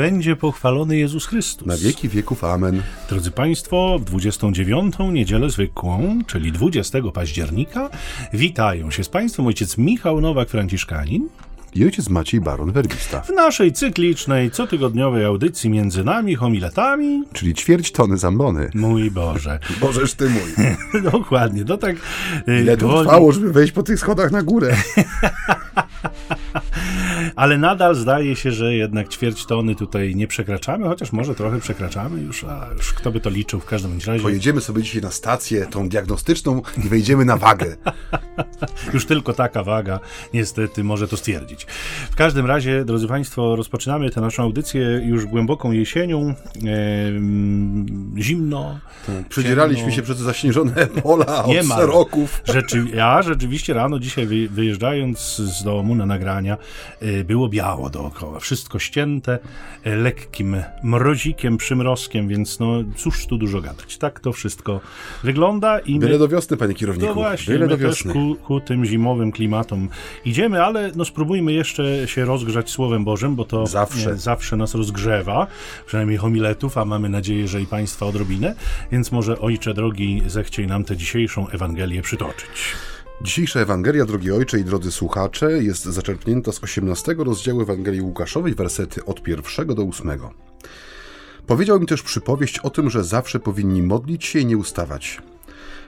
będzie pochwalony Jezus Chrystus. Na wieki wieków. Amen. Drodzy Państwo, w 29. niedzielę zwykłą, czyli 20 października, witają się z Państwem ojciec Michał Nowak-Franciszkanin i ojciec Maciej Baron Werbista. W naszej cyklicznej, cotygodniowej audycji między nami, homiletami. Czyli ćwierć tony zambony. Mój Boże. Bożeż ty mój. Dokładnie, to tak... Y, Ile to trwało, żeby wejść po tych schodach na górę? Ale nadal zdaje się, że jednak ćwierć tony tutaj nie przekraczamy, chociaż może trochę przekraczamy już, a już kto by to liczył w każdym razie. Pojedziemy sobie dzisiaj na stację tą diagnostyczną i wejdziemy na wagę. już tylko taka waga niestety może to stwierdzić. W każdym razie, drodzy Państwo, rozpoczynamy tę naszą audycję już głęboką jesienią, zimno. Tak, Przedzieraliśmy się przez zaśnieżone pola od seroków. Rzeczy, ja rzeczywiście rano dzisiaj wyjeżdżając z domu na nagrania, było biało dookoła. Wszystko ścięte, e, lekkim mrozikiem, przymrozkiem, więc no cóż tu dużo gadać. Tak to wszystko wygląda. I my, Byle do wiosny, panie kierowniku. No właśnie, Byle my do wiosny. Ku, ku, tym zimowym klimatom idziemy, ale no spróbujmy jeszcze się rozgrzać Słowem Bożym, bo to zawsze, zawsze nas rozgrzewa, przynajmniej homiletów, a mamy nadzieję, że i Państwa odrobinę, więc może Ojcze drogi, zechciej nam tę dzisiejszą Ewangelię przytoczyć. Dzisiejsza Ewangelia, drogi ojcze i drodzy słuchacze, jest zaczerpnięta z 18 rozdziału Ewangelii Łukaszowej, wersety od pierwszego do ósmego. Powiedział mi też przypowieść o tym, że zawsze powinni modlić się i nie ustawać.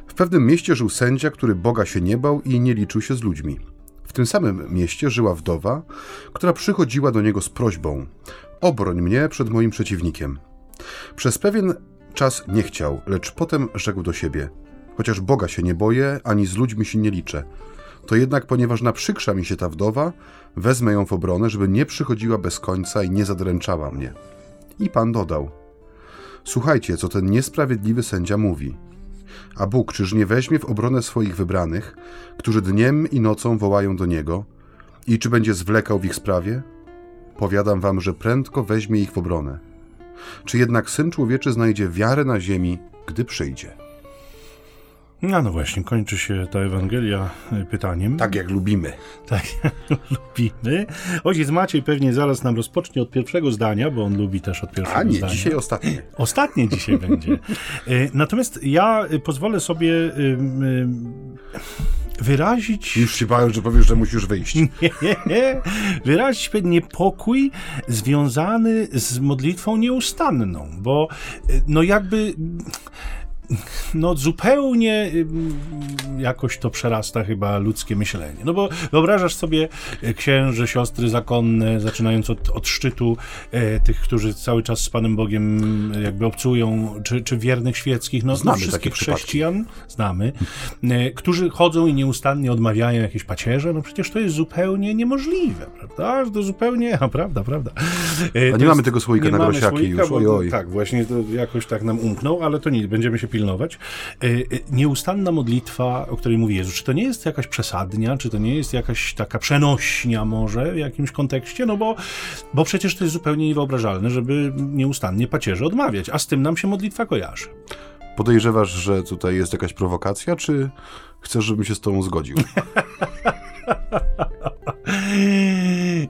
W pewnym mieście żył sędzia, który Boga się nie bał i nie liczył się z ludźmi. W tym samym mieście żyła wdowa, która przychodziła do niego z prośbą: Obroń mnie przed moim przeciwnikiem. Przez pewien czas nie chciał, lecz potem rzekł do siebie: Chociaż Boga się nie boję, ani z ludźmi się nie liczę. To jednak, ponieważ naprzykrza mi się ta wdowa, wezmę ją w obronę, żeby nie przychodziła bez końca i nie zadręczała mnie. I pan dodał: Słuchajcie, co ten niesprawiedliwy sędzia mówi. A Bóg czyż nie weźmie w obronę swoich wybranych, którzy dniem i nocą wołają do Niego, i czy będzie zwlekał w ich sprawie? Powiadam wam, że prędko weźmie ich w obronę. Czy jednak Syn Człowieczy znajdzie wiarę na ziemi, gdy przyjdzie? No, no właśnie, kończy się ta Ewangelia e, pytaniem. Tak jak lubimy. Tak jak lubimy. Ojciec Maciej pewnie zaraz nam rozpocznie od pierwszego zdania, bo on lubi też od pierwszego A nie, zdania. dzisiaj ostatnie. Ostatnie dzisiaj będzie. E, natomiast ja e, pozwolę sobie wyrazić... Już się bałem, że powiesz, że musisz wyjść. Nie, nie. Wyrazić pewien niepokój związany z modlitwą nieustanną, bo no jakby no zupełnie jakoś to przerasta chyba ludzkie myślenie. No bo wyobrażasz sobie e, księży, siostry zakonne, zaczynając od, od szczytu e, tych, którzy cały czas z Panem Bogiem e, jakby obcują, czy, czy wiernych świeckich, no, znamy wszystkich chrześcijan, znamy, e, którzy chodzą i nieustannie odmawiają jakieś pacierze, no przecież to jest zupełnie niemożliwe, prawda? To zupełnie, a prawda, prawda. E, a nie mamy tego słoika na grosiaki już, oj, oj. Tak, właśnie to jakoś tak nam umknął, ale to nic, będziemy się pilnować. E, e, nieustanna modlitwa, o której mówi Jezus, czy to nie jest jakaś przesadnia, czy to nie jest jakaś taka przenośnia może w jakimś kontekście? No bo, bo przecież to jest zupełnie niewyobrażalne, żeby nieustannie pacierze odmawiać, a z tym nam się modlitwa kojarzy. Podejrzewasz, że tutaj jest jakaś prowokacja, czy chcesz, żebym się z tobą zgodził?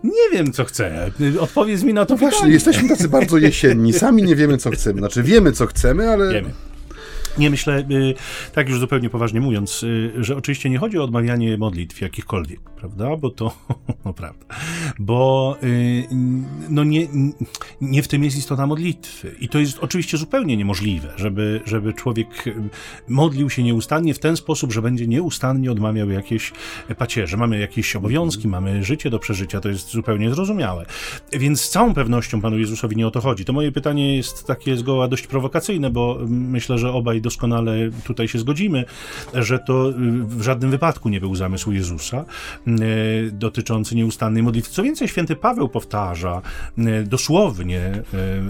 Nie wiem, co chcę. Odpowiedz mi na to no Właśnie, jesteśmy tacy bardzo jesienni. Sami nie wiemy, co chcemy. Znaczy, wiemy, co chcemy, ale... Wiemy. Nie myślę, y, tak już zupełnie poważnie mówiąc, y, że oczywiście nie chodzi o odmawianie modlitw jakichkolwiek, prawda? Bo to, no prawda, bo y, no nie, nie w tym jest istota modlitwy. I to jest oczywiście zupełnie niemożliwe, żeby, żeby człowiek modlił się nieustannie w ten sposób, że będzie nieustannie odmawiał jakieś pacierze. Mamy jakieś obowiązki, mamy życie do przeżycia, to jest zupełnie zrozumiałe. Więc z całą pewnością Panu Jezusowi nie o to chodzi. To moje pytanie jest takie zgoła dość prowokacyjne, bo myślę, że obaj doskonale tutaj się zgodzimy, że to y, w żadnym wypadku nie był zamysł Jezusa y, dotyczący nieustannej modlitwy. Co więcej, święty Paweł powtarza y, dosłownie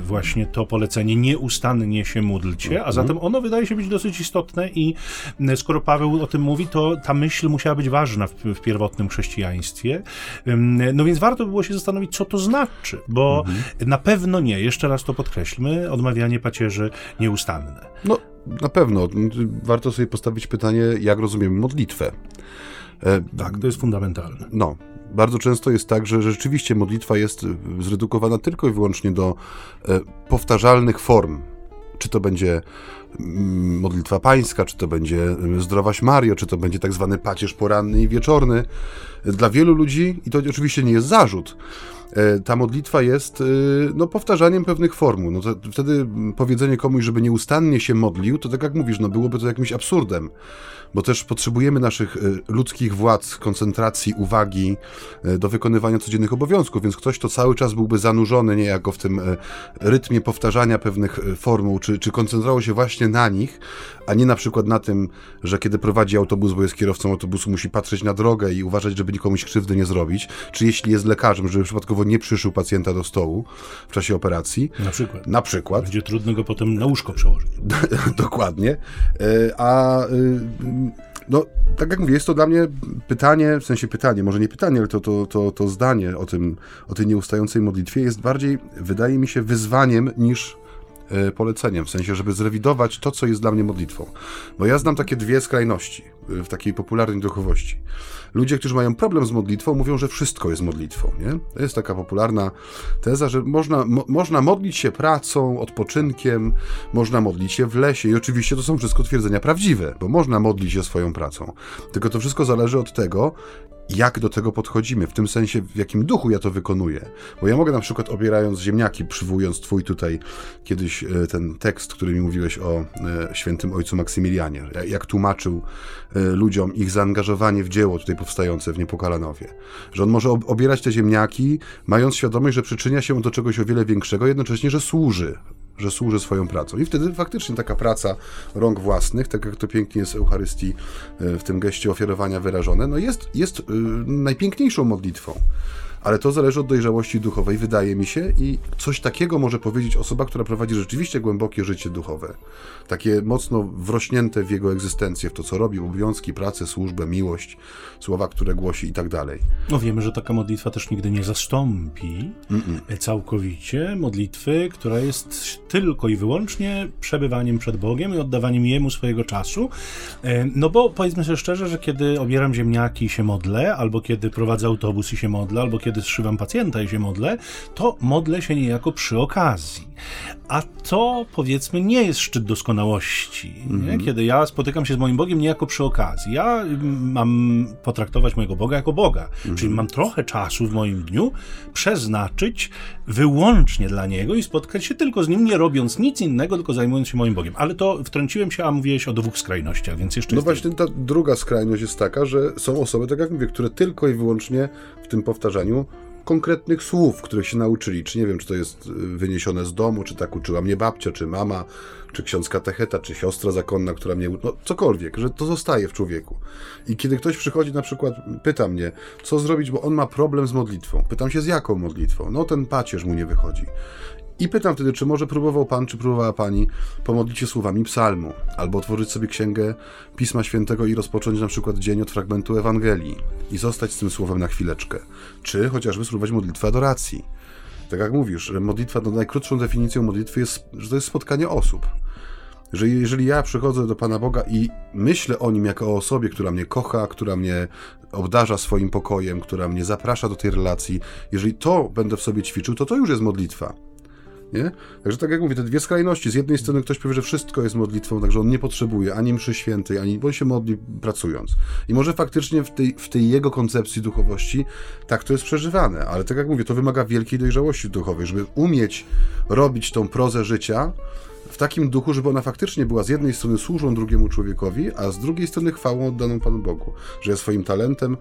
właśnie to polecenie nieustannie się módlcie, a mhm. zatem ono wydaje się być dosyć istotne i skoro Paweł o tym mówi, to ta myśl musiała być ważna w, w pierwotnym chrześcijaństwie. No więc warto było się zastanowić, co to znaczy, bo mhm. na pewno nie, jeszcze raz to podkreślmy, odmawianie pacierzy nieustanne. No, na pewno. Warto sobie postawić pytanie, jak rozumiemy modlitwę. E, tak, to jest fundamentalne. No, bardzo często jest tak, że rzeczywiście modlitwa jest zredukowana tylko i wyłącznie do e, powtarzalnych form. Czy to będzie mm, modlitwa pańska, czy to będzie e, zdrowaś Mario, czy to będzie tak zwany pacierz poranny i wieczorny. Dla wielu ludzi, i to oczywiście nie jest zarzut, ta modlitwa jest no, powtarzaniem pewnych formuł. No wtedy powiedzenie komuś, żeby nieustannie się modlił, to tak jak mówisz, no byłoby to jakimś absurdem. Bo też potrzebujemy naszych e, ludzkich władz, koncentracji, uwagi e, do wykonywania codziennych obowiązków, więc ktoś, kto cały czas byłby zanurzony niejako w tym e, rytmie powtarzania pewnych formuł, czy, czy koncentrował się właśnie na nich, a nie na przykład na tym, że kiedy prowadzi autobus, bo jest kierowcą autobusu, musi patrzeć na drogę i uważać, żeby nikomuś krzywdy nie zrobić, czy jeśli jest lekarzem, żeby przypadkowo nie przyszył pacjenta do stołu w czasie operacji. Na przykład. Na przykład. Będzie trudno go potem na łóżko przełożyć. Dokładnie. A no, tak jak mówię, jest to dla mnie pytanie, w sensie pytanie, może nie pytanie, ale to, to, to, to zdanie o, tym, o tej nieustającej modlitwie jest bardziej, wydaje mi się, wyzwaniem niż e, poleceniem, w sensie, żeby zrewidować to, co jest dla mnie modlitwą. Bo ja znam takie dwie skrajności w takiej popularnej duchowości. Ludzie, którzy mają problem z modlitwą, mówią, że wszystko jest modlitwą. Nie? To jest taka popularna teza, że można, mo, można modlić się pracą, odpoczynkiem, można modlić się w lesie. I oczywiście to są wszystko twierdzenia prawdziwe, bo można modlić się swoją pracą. Tylko to wszystko zależy od tego, jak do tego podchodzimy, w tym sensie, w jakim duchu ja to wykonuję. Bo ja mogę na przykład obierając ziemniaki, przywołując twój tutaj kiedyś e, ten tekst, który mi mówiłeś o e, świętym ojcu Maksymilianie, jak tłumaczył e, ludziom ich zaangażowanie w dzieło tutaj powstające w Niepokalanowie. Że on może obierać te ziemniaki, mając świadomość, że przyczynia się do czegoś o wiele większego, jednocześnie, że służy że służy swoją pracą. I wtedy faktycznie taka praca rąk własnych, tak jak to pięknie jest w Eucharystii, e, w tym geście ofiarowania wyrażone, no jest, jest y, najpiękniejszą modlitwą ale to zależy od dojrzałości duchowej, wydaje mi się, i coś takiego może powiedzieć osoba, która prowadzi rzeczywiście głębokie życie duchowe. Takie mocno wrośnięte w jego egzystencję, w to, co robi, obowiązki, pracę, służbę, miłość, słowa, które głosi i tak dalej. No wiemy, że taka modlitwa też nigdy nie zastąpi Mm-mm. całkowicie modlitwy, która jest tylko i wyłącznie przebywaniem przed Bogiem i oddawaniem Jemu swojego czasu. E, no bo powiedzmy sobie szczerze, że kiedy obieram ziemniaki i się modlę, albo kiedy prowadzę autobus i się modlę, albo kiedy kiedy zszywam pacjenta i się modlę, to modlę się niejako przy okazji. A to powiedzmy nie jest szczyt doskonałości. Mm. Kiedy ja spotykam się z moim Bogiem niejako przy okazji. Ja mm, mam potraktować mojego Boga jako Boga. Mm. Czyli mam trochę czasu w moim dniu przeznaczyć wyłącznie dla Niego i spotkać się tylko z Nim, nie robiąc nic innego, tylko zajmując się moim Bogiem. Ale to wtrąciłem się, a mówiłeś o dwóch skrajnościach, więc jeszcze... No właśnie ta druga skrajność jest taka, że są osoby, tak jak mówię, które tylko i wyłącznie w tym powtarzaniu konkretnych słów, których się nauczyli. Czy nie wiem, czy to jest y, wyniesione z domu, czy tak uczyła mnie babcia, czy mama, czy ksiądz katecheta, czy siostra zakonna, która mnie... No cokolwiek, że to zostaje w człowieku. I kiedy ktoś przychodzi na przykład, pyta mnie, co zrobić, bo on ma problem z modlitwą. Pytam się, z jaką modlitwą? No ten pacierz mu nie wychodzi. I pytam wtedy, czy może próbował pan, czy próbowała pani pomodlić się słowami psalmu, albo otworzyć sobie księgę Pisma Świętego i rozpocząć na przykład dzień od fragmentu Ewangelii i zostać z tym słowem na chwileczkę, czy chociażby spróbować modlitwę adoracji. Tak jak mówisz, że modlitwa, no najkrótszą definicją modlitwy jest, że to jest spotkanie osób. Że jeżeli ja przychodzę do Pana Boga i myślę o Nim jako o osobie, która mnie kocha, która mnie obdarza swoim pokojem, która mnie zaprasza do tej relacji, jeżeli to będę w sobie ćwiczył, to to już jest modlitwa. Nie? Także tak jak mówię, te dwie skrajności. Z jednej strony ktoś powie, że wszystko jest modlitwą, także on nie potrzebuje ani mszy świętej, ani, bo on się modli pracując. I może faktycznie w tej, w tej jego koncepcji duchowości tak to jest przeżywane, ale tak jak mówię, to wymaga wielkiej dojrzałości duchowej, żeby umieć robić tą prozę życia, takim duchu, żeby ona faktycznie była z jednej strony służą drugiemu człowiekowi, a z drugiej strony chwałą oddaną Panu Bogu. Że ja swoim talentem,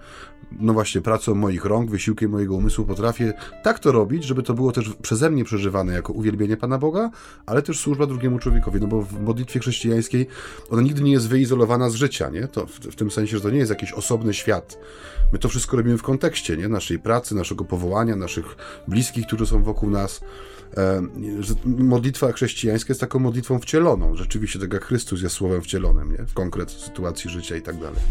no właśnie pracą moich rąk, wysiłkiem mojego umysłu potrafię tak to robić, żeby to było też przeze mnie przeżywane jako uwielbienie Pana Boga, ale też służba drugiemu człowiekowi, no bo w modlitwie chrześcijańskiej ona nigdy nie jest wyizolowana z życia, nie? To w, w tym sensie, że to nie jest jakiś osobny świat. My to wszystko robimy w kontekście, nie? Naszej pracy, naszego powołania, naszych bliskich, którzy są wokół nas. E, modlitwa chrześcijańska jest taką modlitwą wcieloną, rzeczywiście tak jak Chrystus jest słowem wcielonym, nie? w konkret sytuacji życia i tak dalej.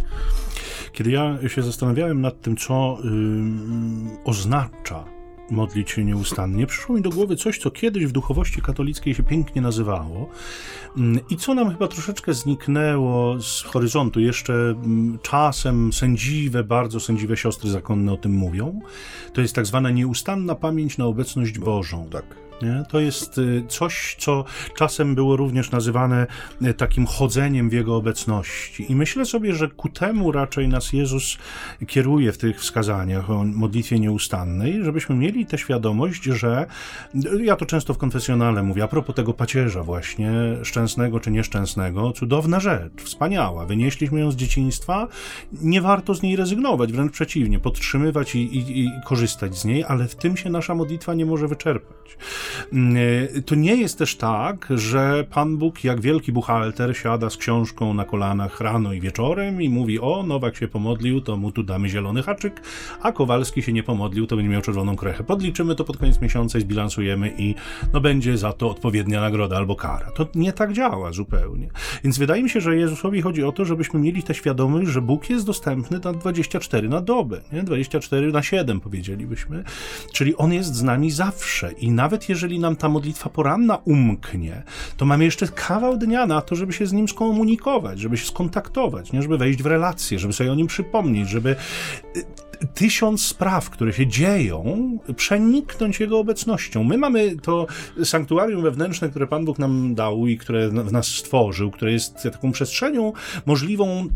Kiedy ja się zastanawiałem nad tym, co yy, oznacza modlić się nieustannie, przyszło mi do głowy coś, co kiedyś w duchowości katolickiej się pięknie nazywało i co nam chyba troszeczkę zniknęło z horyzontu. Jeszcze czasem sędziwe, bardzo sędziwe siostry zakonne o tym mówią. To jest tak zwana nieustanna pamięć na obecność Bożą. Tak. Nie? To jest y, coś, co czasem było również nazywane y, takim chodzeniem w Jego obecności. I myślę sobie, że ku temu raczej nas Jezus kieruje w tych wskazaniach o modlitwie nieustannej, żebyśmy mieli tę świadomość, że y, ja to często w konfesjonale mówię, a propos tego pacierza właśnie, szczęsnego czy nieszczęsnego, cudowna rzecz, wspaniała. Wynieśliśmy ją z dzieciństwa, nie warto z niej rezygnować, wręcz przeciwnie, podtrzymywać i, i, i korzystać z niej, ale w tym się nasza modlitwa nie może wyczerpać. Mm, e, to nie jest też tak, że Pan Bóg, jak wielki buchalter, siada z książką na kolanach rano i wieczorem i mówi: O, Nowak się pomodlił, to mu tu damy zielony haczyk, a Kowalski się nie pomodlił, to będzie miał czerwoną krechę. Podliczymy to pod koniec miesiąca i zbilansujemy i no będzie za to odpowiednia nagroda albo kara. To nie tak działa zupełnie. Więc wydaje mi się, że Jezusowi chodzi o to, żebyśmy mieli tę świadomość, że Bóg jest dostępny na 24 na dobę, nie? 24 na 7 powiedzielibyśmy. Czyli On jest z nami zawsze i nawet jeżeli jeżeli nam ta modlitwa poranna umknie, to mamy jeszcze kawał dnia na to, żeby się z nim skomunikować, żeby się skontaktować, nie? żeby wejść w relacje, żeby sobie o nim przypomnieć, żeby y, tysiąc spraw, które się dzieją, przeniknąć Jego obecnością. My mamy to sanktuarium wewnętrzne, które Pan Bóg nam dał i które w nas stworzył, które jest taką przestrzenią możliwą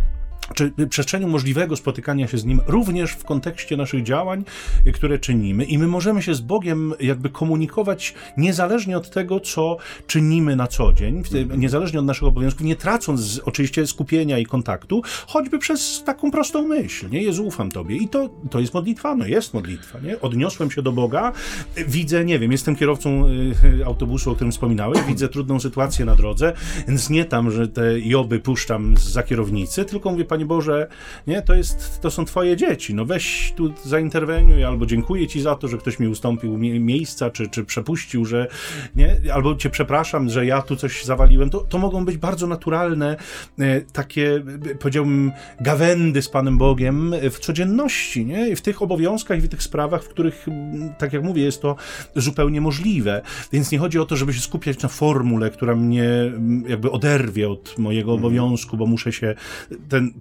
czy przestrzenią możliwego spotykania się z Nim również w kontekście naszych działań, które czynimy. I my możemy się z Bogiem jakby komunikować niezależnie od tego, co czynimy na co dzień, niezależnie od naszych obowiązków, nie tracąc oczywiście skupienia i kontaktu, choćby przez taką prostą myśl, nie? Jezu, ufam Tobie. I to, to jest modlitwa, no jest modlitwa, nie? Odniosłem się do Boga, widzę, nie wiem, jestem kierowcą y, autobusu, o którym wspominałeś, widzę trudną sytuację na drodze, więc nie tam, że te joby puszczam za kierownicy, tylko mówię, Panie Boże, nie, to, jest, to są Twoje dzieci, no weź tu zainterweniuj, albo dziękuję Ci za to, że ktoś mi ustąpił miejsca, czy, czy przepuścił, że nie, albo Cię przepraszam, że ja tu coś zawaliłem. To, to mogą być bardzo naturalne e, takie, powiedziałbym, gawędy z Panem Bogiem w codzienności, nie, I w tych obowiązkach i w tych sprawach, w których, tak jak mówię, jest to zupełnie możliwe. Więc nie chodzi o to, żeby się skupiać na formule, która mnie jakby oderwie od mojego mhm. obowiązku, bo muszę się ten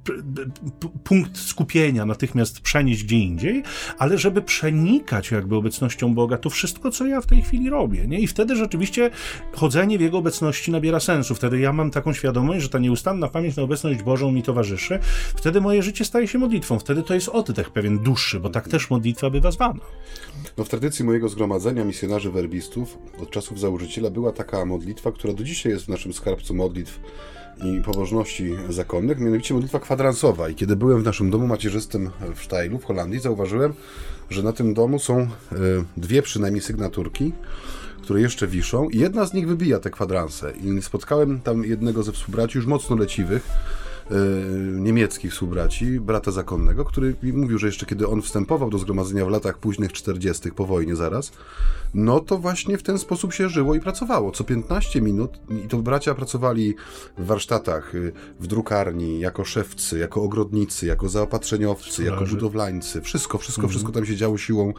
punkt skupienia natychmiast przenieść gdzie indziej, ale żeby przenikać jakby obecnością Boga to wszystko, co ja w tej chwili robię. Nie? I wtedy rzeczywiście chodzenie w Jego obecności nabiera sensu. Wtedy ja mam taką świadomość, że ta nieustanna pamięć na obecność Bożą mi towarzyszy. Wtedy moje życie staje się modlitwą. Wtedy to jest oddech pewien dłuższy, bo tak też modlitwa bywa zwana. No w tradycji mojego zgromadzenia misjonarzy werbistów od czasów założyciela była taka modlitwa, która do dzisiaj jest w naszym skarbcu modlitw i pobożności zakonnych, mianowicie modlitwa kwadransowa. I kiedy byłem w naszym domu macierzystym w Sztajlu, w Holandii, zauważyłem, że na tym domu są e, dwie przynajmniej sygnaturki, które jeszcze wiszą i jedna z nich wybija te kwadranse. I spotkałem tam jednego ze współbraci już mocno leciwych, niemieckich współbraci, brata zakonnego, który mówił, że jeszcze kiedy on wstępował do zgromadzenia w latach późnych 40., po wojnie zaraz, no to właśnie w ten sposób się żyło i pracowało. Co 15 minut, i to bracia pracowali w warsztatach, y, w drukarni, jako szewcy, jako ogrodnicy, jako zaopatrzeniowcy, jako budowlańcy. Wszystko, wszystko, mhm. wszystko tam się działo siłą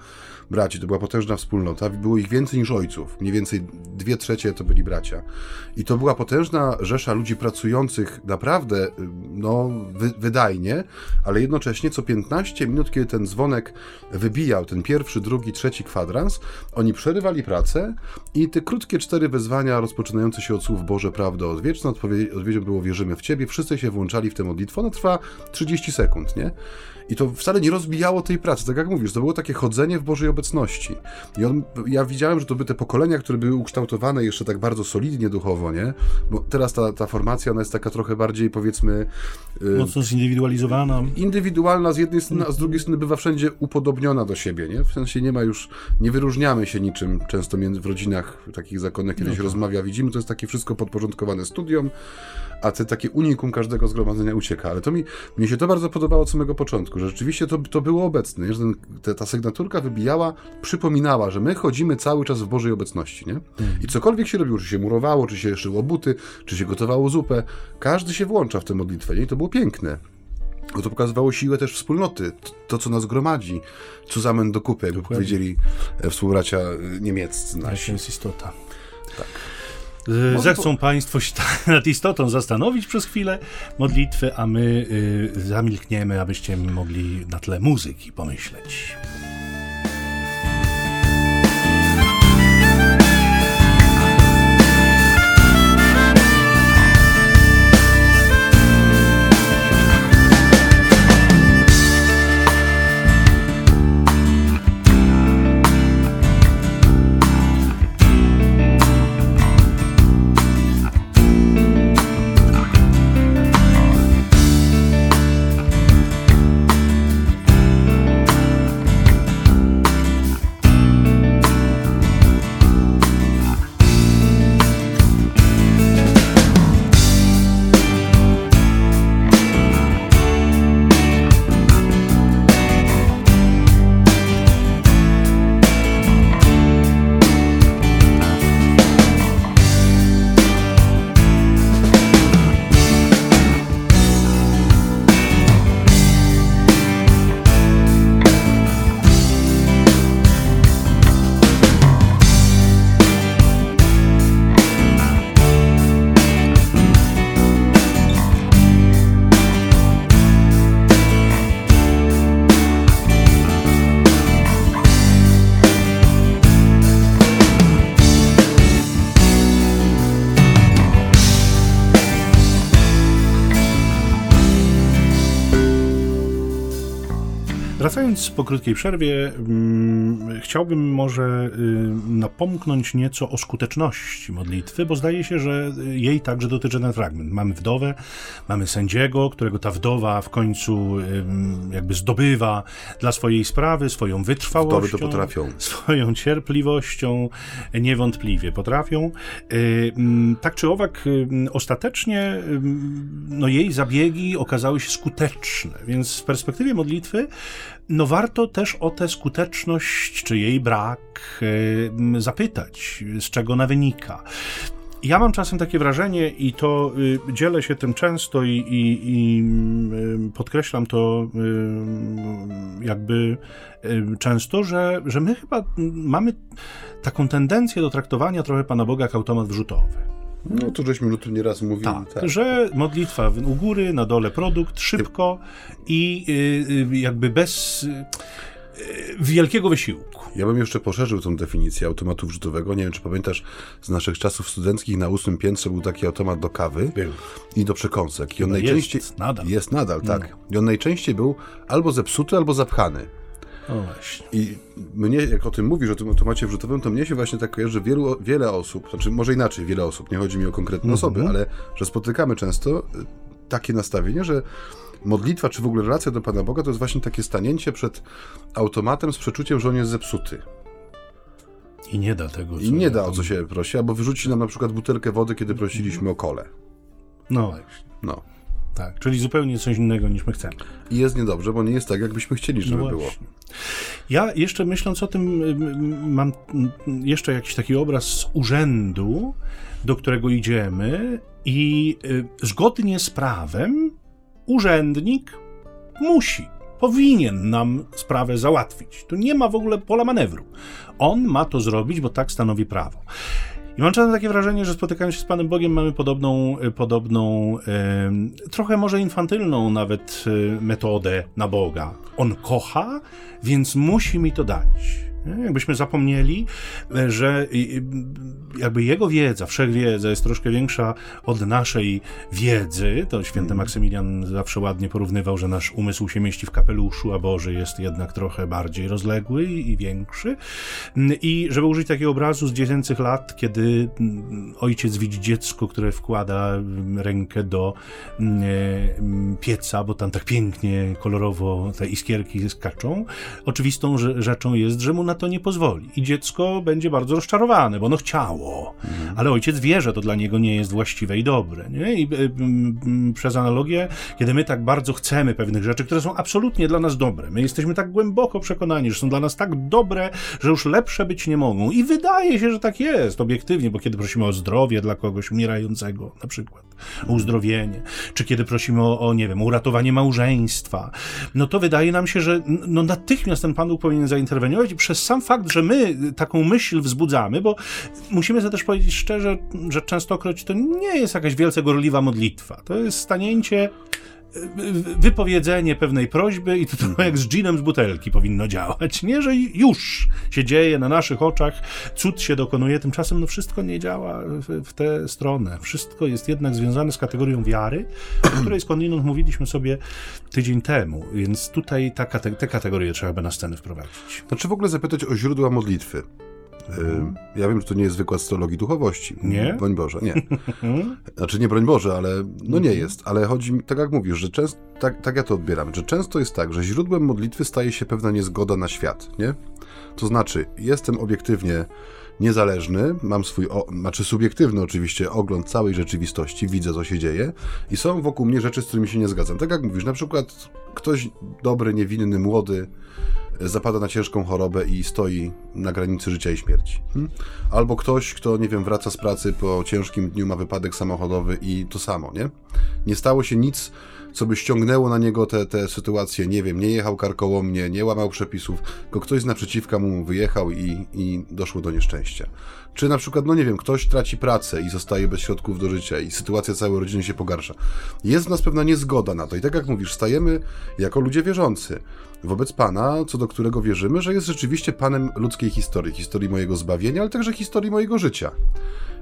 braci. To była potężna wspólnota. Było ich więcej niż ojców. Mniej więcej dwie trzecie to byli bracia. I to była potężna rzesza ludzi pracujących naprawdę no, wy, wydajnie, ale jednocześnie co 15 minut, kiedy ten dzwonek wybijał, ten pierwszy, drugi, trzeci kwadrans, oni przerywali pracę i te krótkie cztery wezwania rozpoczynające się od słów Boże, prawda, odwieczna, odpowiedzią było wierzymy w Ciebie, wszyscy się włączali w tę modlitwę, ona trwa 30 sekund, nie? I to wcale nie rozbijało tej pracy, tak jak mówisz, to było takie chodzenie w Bożej obecności. I on, ja widziałem, że to by te pokolenia, które były ukształtowane jeszcze tak bardzo solidnie duchowo, nie? Bo teraz ta, ta formacja, ona jest taka trochę bardziej, powiedzmy... Y, Mocno zindywidualizowana. Indywidualna z jednej strony, a z drugiej strony bywa wszędzie upodobniona do siebie, nie? W sensie nie ma już, nie wyróżniamy się niczym często w rodzinach takich zakonnych, kiedy no się tak. rozmawia, widzimy, to jest takie wszystko podporządkowane studiom, a te takie unikum każdego zgromadzenia ucieka. Ale to mi, mnie się to bardzo podobało od samego początku, że rzeczywiście to, to było obecne, że ten, te, ta sygnaturka wybijała, przypominała, że my chodzimy cały czas w Bożej obecności, nie? Mhm. I cokolwiek się robiło, czy się murowało, czy się szyło buty, czy się gotowało zupę, każdy się włącza w tę modlitwę, nie? I to było piękne. Bo to pokazywało siłę też wspólnoty, to, co nas gromadzi. Zusammen do kupy, jakby Dokładnie. powiedzieli e, współbracia e, niemieccy nasi. jest istota. Tak. Może Zechcą Państwo się nad istotą zastanowić przez chwilę modlitwy, a my y, zamilkniemy, abyście mogli na tle muzyki pomyśleć. Wracając po krótkiej przerwie, mm, chciałbym może y, napomknąć nieco o skuteczności modlitwy, bo zdaje się, że jej także dotyczy ten fragment. Mamy wdowę, mamy sędziego, którego ta wdowa w końcu y, jakby zdobywa dla swojej sprawy, swoją wytrwałością. Wdowy to potrafią. Swoją cierpliwością niewątpliwie potrafią. Y, mm, Tak czy owak, ostatecznie no, jej zabiegi okazały się skuteczne, więc w perspektywie modlitwy no warto też o tę skuteczność, czy jej brak zapytać, z czego ona wynika. Ja mam czasem takie wrażenie, i to y, dzielę się tym często, i, i, i podkreślam to jakby często, że, że my chyba mamy taką tendencję do traktowania trochę Pana Boga jak automat wrzutowy. No to żeśmy o tym nieraz mówili. Tak, że modlitwa u góry, na dole produkt, szybko i y, y, jakby bez y, wielkiego wysiłku. Ja bym jeszcze poszerzył tą definicję automatu wrzutowego. Nie wiem, czy pamiętasz, z naszych czasów studenckich na ósmym piętrze był taki automat do kawy Był. i do przekąsek. I on No najczęściej... jest nadal. Jest nadal, tak. I on najczęściej był albo zepsuty, albo zapchany. No właśnie. I mnie, jak o tym mówisz, o tym automacie wrzutowym, to mnie się właśnie tak kojarzy, że wielu, wiele osób, znaczy może inaczej, wiele osób, nie chodzi mi o konkretne Mhm. osoby, ale że spotykamy często y, takie nastawienie, że modlitwa, czy w ogóle relacja do Pana Boga, to jest właśnie takie stanięcie przed automatem z przeczuciem, że on jest zepsuty. I nie da tego. I nie da o co się prosi, albo wyrzuci nam na przykład butelkę wody, kiedy prosiliśmy o kole. No właśnie. No. Tak, czyli zupełnie coś innego niż my chcemy. I jest niedobrze, bo nie jest tak, jakbyśmy chcieli, żeby No było. Ja jeszcze myśląc o tym, y, mam jeszcze jakiś taki obraz z urzędu, do którego idziemy, i y, zgodnie z prawem urzędnik musi, powinien nam sprawę załatwić. Tu nie ma w ogóle pola manewru. On ma to zrobić, bo tak stanowi prawo. I mam czasem takie wrażenie, że spotykając się z Panem Bogiem mamy podobną, y, podobną em, trochę może infantylną nawet y, metodę na Boga. On kocha, więc musi mi to dać. Jakbyśmy zapomnieli, e, że jakby jego wiedza, wszechwiedza jest troszkę większa od naszej wiedzy. To święty Maksymilian zawsze ładnie porównywał, że nasz umysł się mieści w kapeluszu, a Boży jest jednak trochę bardziej rozległy i większy. Mm, I żeby użyć takiego obrazu z dziecięcych lat, kiedy mm, ojciec widzi dziecko, które wkłada mm, rękę do e, pieca, bo tam tak pięknie, kolorowo te iskierki skaczą, oczywistą rzeczą jest, że mu na to nie pozwoli. I dziecko będzie bardzo rozczarowane, bo ono chciało. Ale ojciec wie, że to dla niego nie jest właściwe i dobre. Nie? I e, mm, mm, przez analogię, kiedy my tak bardzo chcemy pewnych rzeczy, które są absolutnie dla nas dobre, my jesteśmy tak głęboko przekonani, że są dla nas tak dobre, że już lepsze być nie mogą. I wydaje się, że tak jest, obiektywnie, bo kiedy prosimy o zdrowie dla kogoś umierającego, na przykład, uzdrowienie, czy kiedy prosimy o, o, nie wiem, o uratowanie małżeństwa, no to wydaje nam się, że no natychmiast ten Pan Bóg powinien zainterweniować i przez sam fakt, że my taką myśl wzbudzamy, bo musimy sobie też powiedzieć szczerze, że częstokroć to nie jest jakaś wielce gorliwa modlitwa. To jest stanięcie wypowiedzenie pewnej prośby i to, to jak z ginem z butelki powinno działać, nie? Że już się dzieje na naszych oczach, cud się dokonuje, tymczasem no wszystko nie działa w, w tę stronę. Wszystko jest jednak związane z kategorią wiary, o której skądinąd mówiliśmy sobie tydzień temu, więc tutaj ta, te kategorie trzeba by na scenę wprowadzić. Znaczy w ogóle zapytać o źródła modlitwy. Mhm. Ja wiem, że to nie jest wykład z teologii duchowości. Nie? Broń Boże, nie. Znaczy nie broń Boże, ale no nie jest. Ale chodzi mi, tak jak mówisz, że często, tak, tak ja to odbieram, że często jest tak, że źródłem modlitwy staje się pewna niezgoda na świat, nie? To znaczy, jestem obiektywnie niezależny, mam swój, o, znaczy subiektywny oczywiście ogląd całej rzeczywistości, widzę co się dzieje i są wokół mnie rzeczy, z którymi się nie zgadzam. Tak jak mówisz, na przykład ktoś dobry, niewinny, młody, zapada na ciężką chorobę i stoi na granicy życia i śmierci. Hmm? Albo ktoś, kto, nie wiem, wraca z pracy po ciężkim dniu, ma wypadek samochodowy i to samo, nie? Nie stało się nic, co by ściągnęło na niego te, te sytuacje, nie wiem, nie jechał karkołomnie, nie łamał przepisów, tylko ktoś z naprzeciwka mu wyjechał i, i doszło do nieszczęścia. Czy na przykład, no nie wiem, ktoś traci pracę i zostaje bez środków do życia i sytuacja całej rodziny się pogarsza. Jest w nas pewna niezgoda na to i tak jak mówisz, stajemy jako ludzie wierzący wobec Pana, co do którego wierzymy, że jest rzeczywiście Panem ludzkiej historii, historii mojego zbawienia, ale także historii mojego życia.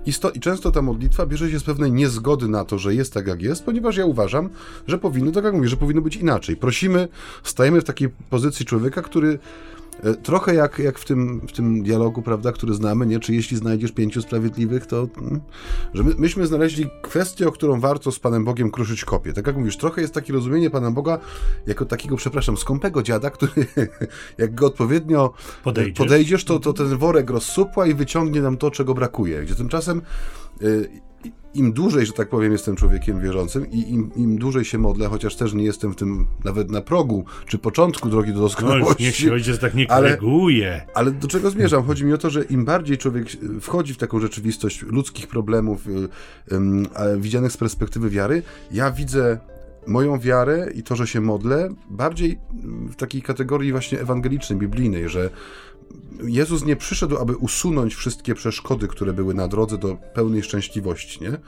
I, sto, I, często ta modlitwa bierze się z pewnej niezgody na to, że jest tak, jak jest, ponieważ ja uważam, że powinno, tak jak mówię, że powinno być inaczej. Prosimy, stajemy w takiej pozycji człowieka, który trochę jak, jak w, tym, w tym dialogu, prawda, który znamy, nie? Czy jeśli znajdziesz pięciu sprawiedliwych, to... Hmm, że my, myśmy znaleźli kwestię, o którą warto z Panem Bogiem kruszyć kopię. Tak jak mówisz, trochę jest takie rozumienie Pana Boga jako takiego, przepraszam, skąpego dziada, który jak go odpowiednio podejdziesz, podejdziesz to, to ten worek rozsupła i wyciągnie nam to, czego brakuje. Gdzie tymczasem y, im dłużej, że tak powiem, jestem człowiekiem wierzącym i im, im dłużej się modlę, chociaż też nie jestem w tym nawet na progu, czy początku drogi do doskonałości. No, niech się ojciec tak nie koryguje. Ale, ale do czego zmierzam? Chodzi mi o to, że im bardziej człowiek wchodzi w taką rzeczywistość ludzkich problemów y, y, widzianych z perspektywy wiary, ja widzę moją wiarę i to, że się modlę, bardziej w takiej kategorii właśnie ewangelicznej, biblijnej, że Jezus nie przyszedł, aby usunąć wszystkie przeszkody, które były na drodze do pełnej szczęśliwości, nie?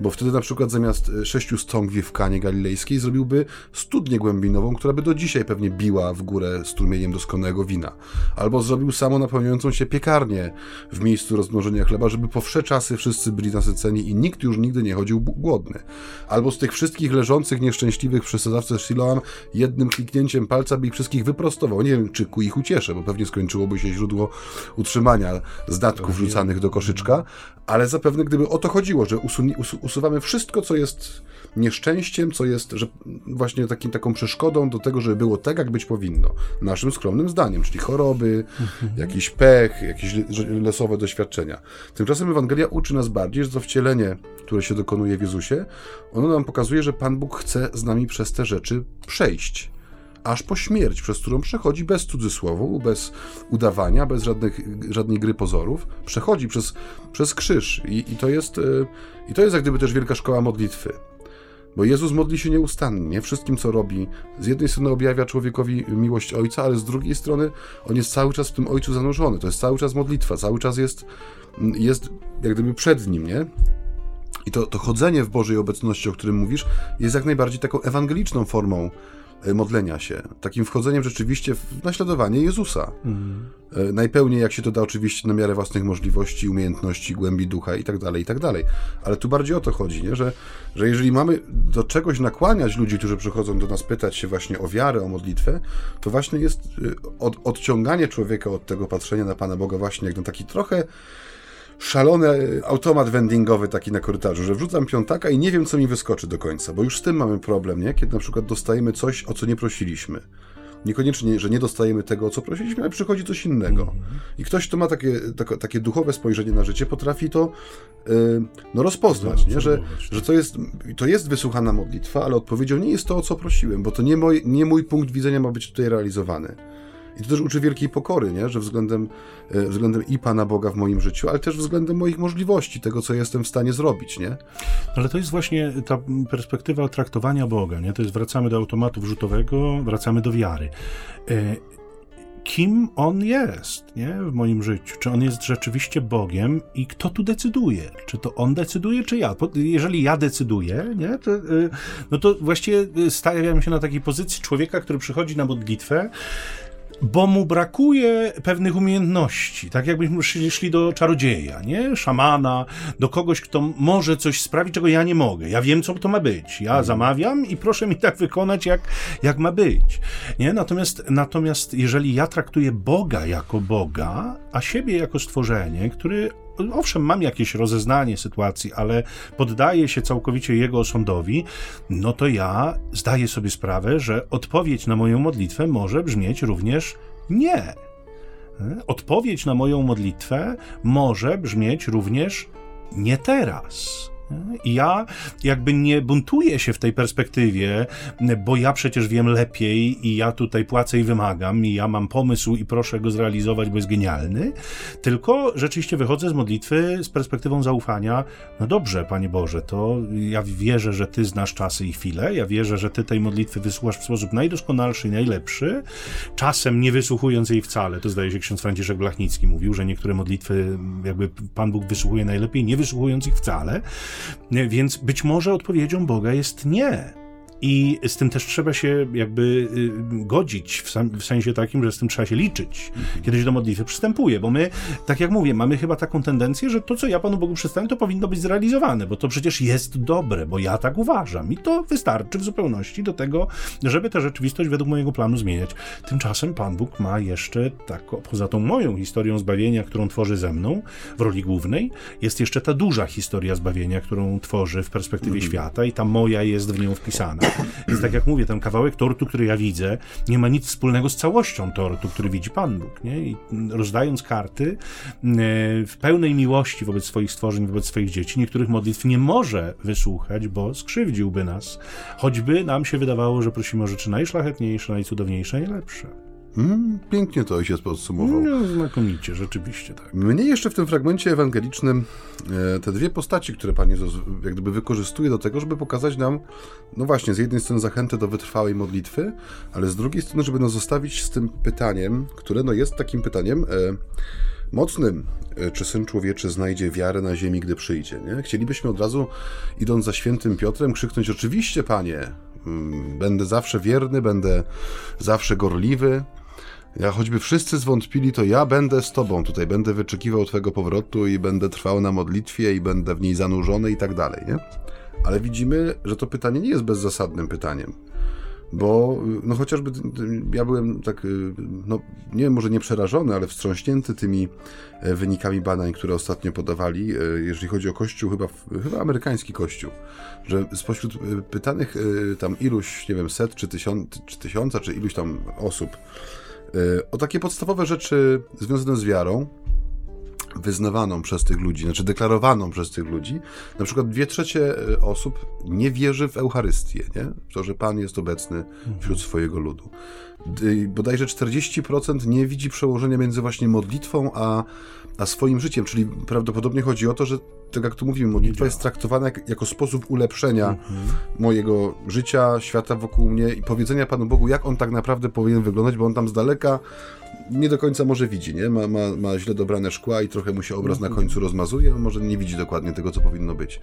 Bo wtedy na przykład zamiast e, sześciu stągwi w Kanie Galilejskiej zrobiłby studnię głębinową, która by do dzisiaj pewnie biła w górę strumieniem doskonałego wina. Albo zrobił samo napełniającą się piekarnię w miejscu rozmnożenia chleba, żeby po wsze czasy wszyscy byli nasyceni i nikt już nigdy nie chodził głodny. Albo z tych wszystkich leżących nieszczęśliwych przy sadzawce Siloam jednym kliknięciem palca by ich wszystkich wyprostował. Nie wiem, czy ku ich ucieszę, bo pewnie skończyłoby się źródło utrzymania z datków rzucanych do koszyczka, ale zapewne gdyby o to chodziło, że usuwamy wszystko, co jest nieszczęściem, co jest że właśnie takim, taką przeszkodą do tego, żeby było tak, jak być powinno. Naszym skromnym zdaniem, czyli choroby, jakiś pech, jakieś losowe doświadczenia. Tymczasem Ewangelia uczy nas bardziej, że to wcielenie, które się dokonuje w Jezusie, ono nam pokazuje, że Pan Bóg chce z nami przez te rzeczy przejść aż po śmierć, przez którą przechodzi bez cudzysłowu, bez udawania, bez żadnych, żadnej gry pozorów. Przechodzi przez, przez krzyż I, i, to jest, e, i to jest jak gdyby też wielka szkoła modlitwy. Bo Jezus modli się nieustannie, wszystkim co robi. Z jednej strony objawia człowiekowi miłość Ojca, ale z drugiej strony on jest cały czas w tym Ojcu zanurzony. To jest cały czas modlitwa, cały czas jest, jest jak gdyby przed nim, nie? I to, to chodzenie w Bożej obecności, o którym mówisz, jest jak najbardziej taką ewangeliczną formą modlenia się, takim wchodzeniem rzeczywiście w naśladowanie Jezusa. Mhm. Najpełniej jak się to da oczywiście na miarę własnych możliwości, umiejętności, głębi ducha i tak dalej, i tak dalej. Ale tu bardziej o to chodzi, nie? Że, że jeżeli mamy do czegoś nakłaniać ludzi, którzy przychodzą do nas pytać się właśnie o wiarę, o modlitwę, to właśnie jest e, od, odciąganie człowieka od tego patrzenia na Pana Boga właśnie jak na taki trochę szalony automat vendingowy taki na korytarzu, że wrzucam piątaka i nie wiem, co mi wyskoczy do końca, bo już z tym mamy problem, nie? Kiedy na przykład dostajemy coś, o co nie prosiliśmy. Niekoniecznie, że nie dostajemy tego, o co prosiliśmy, ale przychodzi coś innego. I ktoś, kto ma takie, takie, duchowe spojrzenie na życie, potrafi to yy, no, rozpoznać, nie? Że, że to, jest, to jest wysłuchana modlitwa, ale odpowiedzią nie jest to, o co prosiłem, bo to nie, moj, nie mój punkt widzenia ma być tutaj realizowany. I to też uczy wielkiej pokory, nie? że względem, e, względem i Pana Boga w moim życiu, ale też względem moich możliwości, tego, co jestem w stanie zrobić. Nie? Ale to jest właśnie ta perspektywa traktowania Boga. Nie? To jest wracamy do automatu wrzutowego, wracamy do wiary. E, kim on jest nie? w moim życiu. Czy on jest rzeczywiście Bogiem i kto tu decyduje? Czy to on decyduje, czy ja? Jeżeli ja decyduję, nie? To, y, no to właściwie stawiam się na takiej pozycji człowieka, który przychodzi na modlitwę bo mu brakuje pewnych umiejętności, tak jakbyśmy szli, szli do czarodzieja, nie? Szamana, do kogoś, kto może coś sprawić, czego ja nie mogę. Ja wiem, co to ma być. Ja mhm. zamawiam i proszę mi tak wykonać, jak, jak ma być. Nie? Natomiast, natomiast jeżeli ja traktuję Boga jako Boga, a siebie jako stworzenie, który owszem, mam jakieś rozeznanie sytuacji, ale poddaję się całkowicie jego osądowi, no to ja zdaję sobie sprawę, że odpowiedź na moją modlitwę może brzmieć również nie. Odpowiedź na moją modlitwę może brzmieć również nie teraz. I ja jakby nie buntuję się w tej perspektywie, bo ja przecież wiem lepiej i ja tutaj płacę i wymagam, i ja mam pomysł i proszę go zrealizować, bo jest genialny, tylko rzeczywiście wychodzę z modlitwy z perspektywą zaufania. No dobrze, Panie Boże, to ja wierzę, że Ty znasz czasy i chwile, ja wierzę, że Ty tej modlitwy wysłuchasz w sposób najdoskonalszy i najlepszy, czasem nie wysłuchując jej wcale. To zdaje się ksiądz Franciszek Blachnicki mówił, że niektóre modlitwy jakby Pan Bóg wysłuchuje najlepiej, nie wysłuchując ich wcale. Więc być może odpowiedzią Boga jest nie. I z tym też trzeba się jakby y, godzić, w, sam, w, sensie takim, że z tym trzeba się liczyć, mhm. kiedy się do modlitwy przystępuje, bo my, tak jak mówię, mamy chyba taką tendencję, że to, co ja Panu Bogu przedstawiam, to powinno być zrealizowane, bo to przecież jest dobre, bo ja tak uważam i to wystarczy w zupełności do tego, żeby tę rzeczywistość według mojego planu zmieniać. Tymczasem Pan Bóg ma jeszcze, tak, poza tą moją historią zbawienia, którą tworzy ze mną w roli głównej, jest jeszcze ta duża historia zbawienia, którą tworzy w perspektywie mhm. świata i ta moja jest w nią wpisana. Więc tak jak mówię, ten kawałek tortu, który ja widzę, nie ma nic wspólnego z całością tortu, który widzi Pan Bóg. Nie? I rozdając karty e, w pełnej miłości wobec swoich stworzeń, wobec swoich dzieci, niektórych modlitw nie może wysłuchać, bo skrzywdziłby nas. Choćby nam się wydawało, że prosimy o rzeczy najszlachetniejsze, najcudowniejsze, najlepsze. Mm, pięknie to ojciec podsumował. No, znakomicie, rzeczywiście tak. Mnie jeszcze w tym fragmencie ewangelicznym e, te dwie postaci, które Pan Jezus jak gdyby wykorzystuje do tego, żeby pokazać nam, no właśnie, z jednej strony zachętę do wytrwałej modlitwy, ale z drugiej strony, żeby nas zostawić z tym pytaniem, które no jest takim pytaniem e, mocnym, e, czy Syn Człowieczy znajdzie wiarę na ziemi, gdy przyjdzie. Nie? Chcielibyśmy od razu, idąc za świętym Piotrem, krzyknąć, oczywiście, Panie, mm, będę zawsze wierny, będę zawsze gorliwy, ja choćby wszyscy zwątpili, to ja będę z Tobą tutaj, będę wyczekiwał Twojego powrotu i będę trwał na modlitwie i będę w niej zanurzony i tak dalej, nie? Ale widzimy, że to pytanie nie jest bezzasadnym pytaniem. Bo no chociażby ja byłem tak, no nie wiem, może nie przerażony, ale wstrząśnięty tymi e, wynikami badań, które ostatnio podawali, e, jeżeli chodzi o kościół, chyba, chyba amerykański kościół, że spośród e, pytanych tam iluś, nie wiem, set czy, tysiąc, czy tysiąca, czy iluś tam osób, o takie podstawowe rzeczy związane z wiarą, wyznawaną przez tych ludzi, znaczy deklarowaną przez tych ludzi. Na przykład dwie trzecie e, osób nie wierzy w Eucharystię, nie? W to, że Pan jest obecny wśród swojego ludu. Bodajże 40% nie widzi przełożenia między właśnie modlitwą a, a swoim życiem, czyli prawdopodobnie chodzi o to, że tak jak tu mówimy, modlitwa jest traktowana jak, jako sposób ulepszenia mhm. mojego życia, świata wokół mnie i powiedzenia Panu Bogu, jak On tak naprawdę powinien wyglądać, bo On tam z daleka nie do końca może widzi, nie? Ma, ma, ma źle dobrane szkła i trochę mu się obraz na mhm. końcu rozmazuje, on może nie widzi dokładnie tego, co powinno być.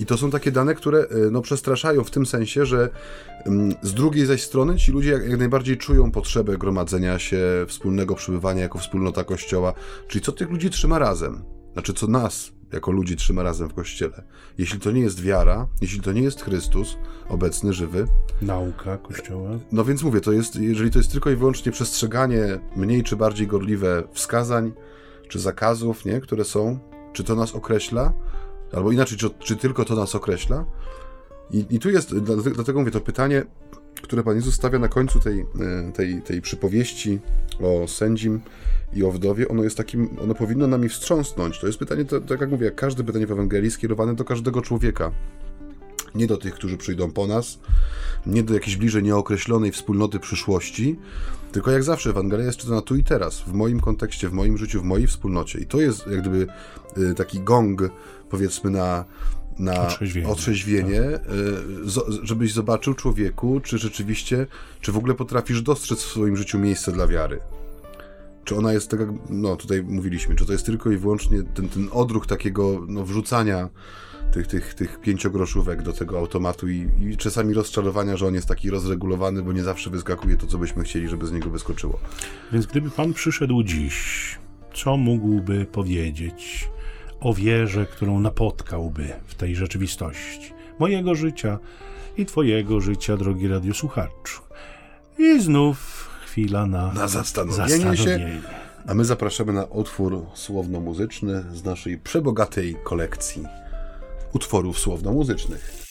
I to są takie dane, które e, no, przestraszają w tym sensie, że mm, z drugiej zaś strony ci ludzie jak, jak najbardziej czują potrzebę gromadzenia się, wspólnego przebywania jako wspólnota Kościoła. Czyli co tych ludzi trzyma razem? Znaczy, co nas jako ludzi trzyma razem w Kościele. Jeśli to nie jest wiara, jeśli to nie jest Chrystus, obecny, żywy. Nauka Kościoła. No więc mówię, to jest, jeżeli to jest tylko i wyłącznie przestrzeganie mniej czy bardziej gorliwe wskazań, czy zakazów, nie, które są, czy to nas określa, albo inaczej, czy, czy tylko to nas określa. I, I tu jest, dlatego mówię, to pytanie, które Pan Jezus stawia na końcu tej, e, tej, tej przypowieści o sędzim i o wdowie, ono jest takim, ono powinno nami wstrząsnąć. To jest pytanie, to, tak jak mówię, jak każde pytanie w Ewangelii skierowane do każdego człowieka. Nie do tych, którzy przyjdą po nas, nie do jakiejś bliżej nieokreślonej wspólnoty przyszłości, tylko jak zawsze Ewangelia jest czytana tu i teraz, w moim kontekście, w moim życiu, w mojej wspólnocie. I to jest jak gdyby y, taki gong, powiedzmy, na, na Otrzeźwienie. otrzeźwienie, y, zo- żebyś zobaczył człowieku, czy rzeczywiście, czy w ogóle potrafisz dostrzec w swoim życiu miejsce dla wiary. Czy ona jest tak, jak, no tutaj mówiliśmy, czy to jest tylko i wyłącznie ten, ten odruch takiego no, wrzucania tych, tych, tych pięciogroszówek do tego automatu i, i czasami rozczarowania, że on jest taki rozregulowany, bo nie zawsze wyskakuje to, co byśmy chcieli, żeby z niego wyskoczyło. Więc gdyby Pan przyszedł dziś, co mógłby powiedzieć o wierze, którą napotkałby w tej rzeczywistości mojego życia i Twojego życia, drogi radiosłuchaczu? I znów chwila na, Na zastanowienie się. zastanowienie. A my zapraszamy na utwór słowno-muzyczny z naszej przebogatej kolekcji utworów słowno-muzycznych.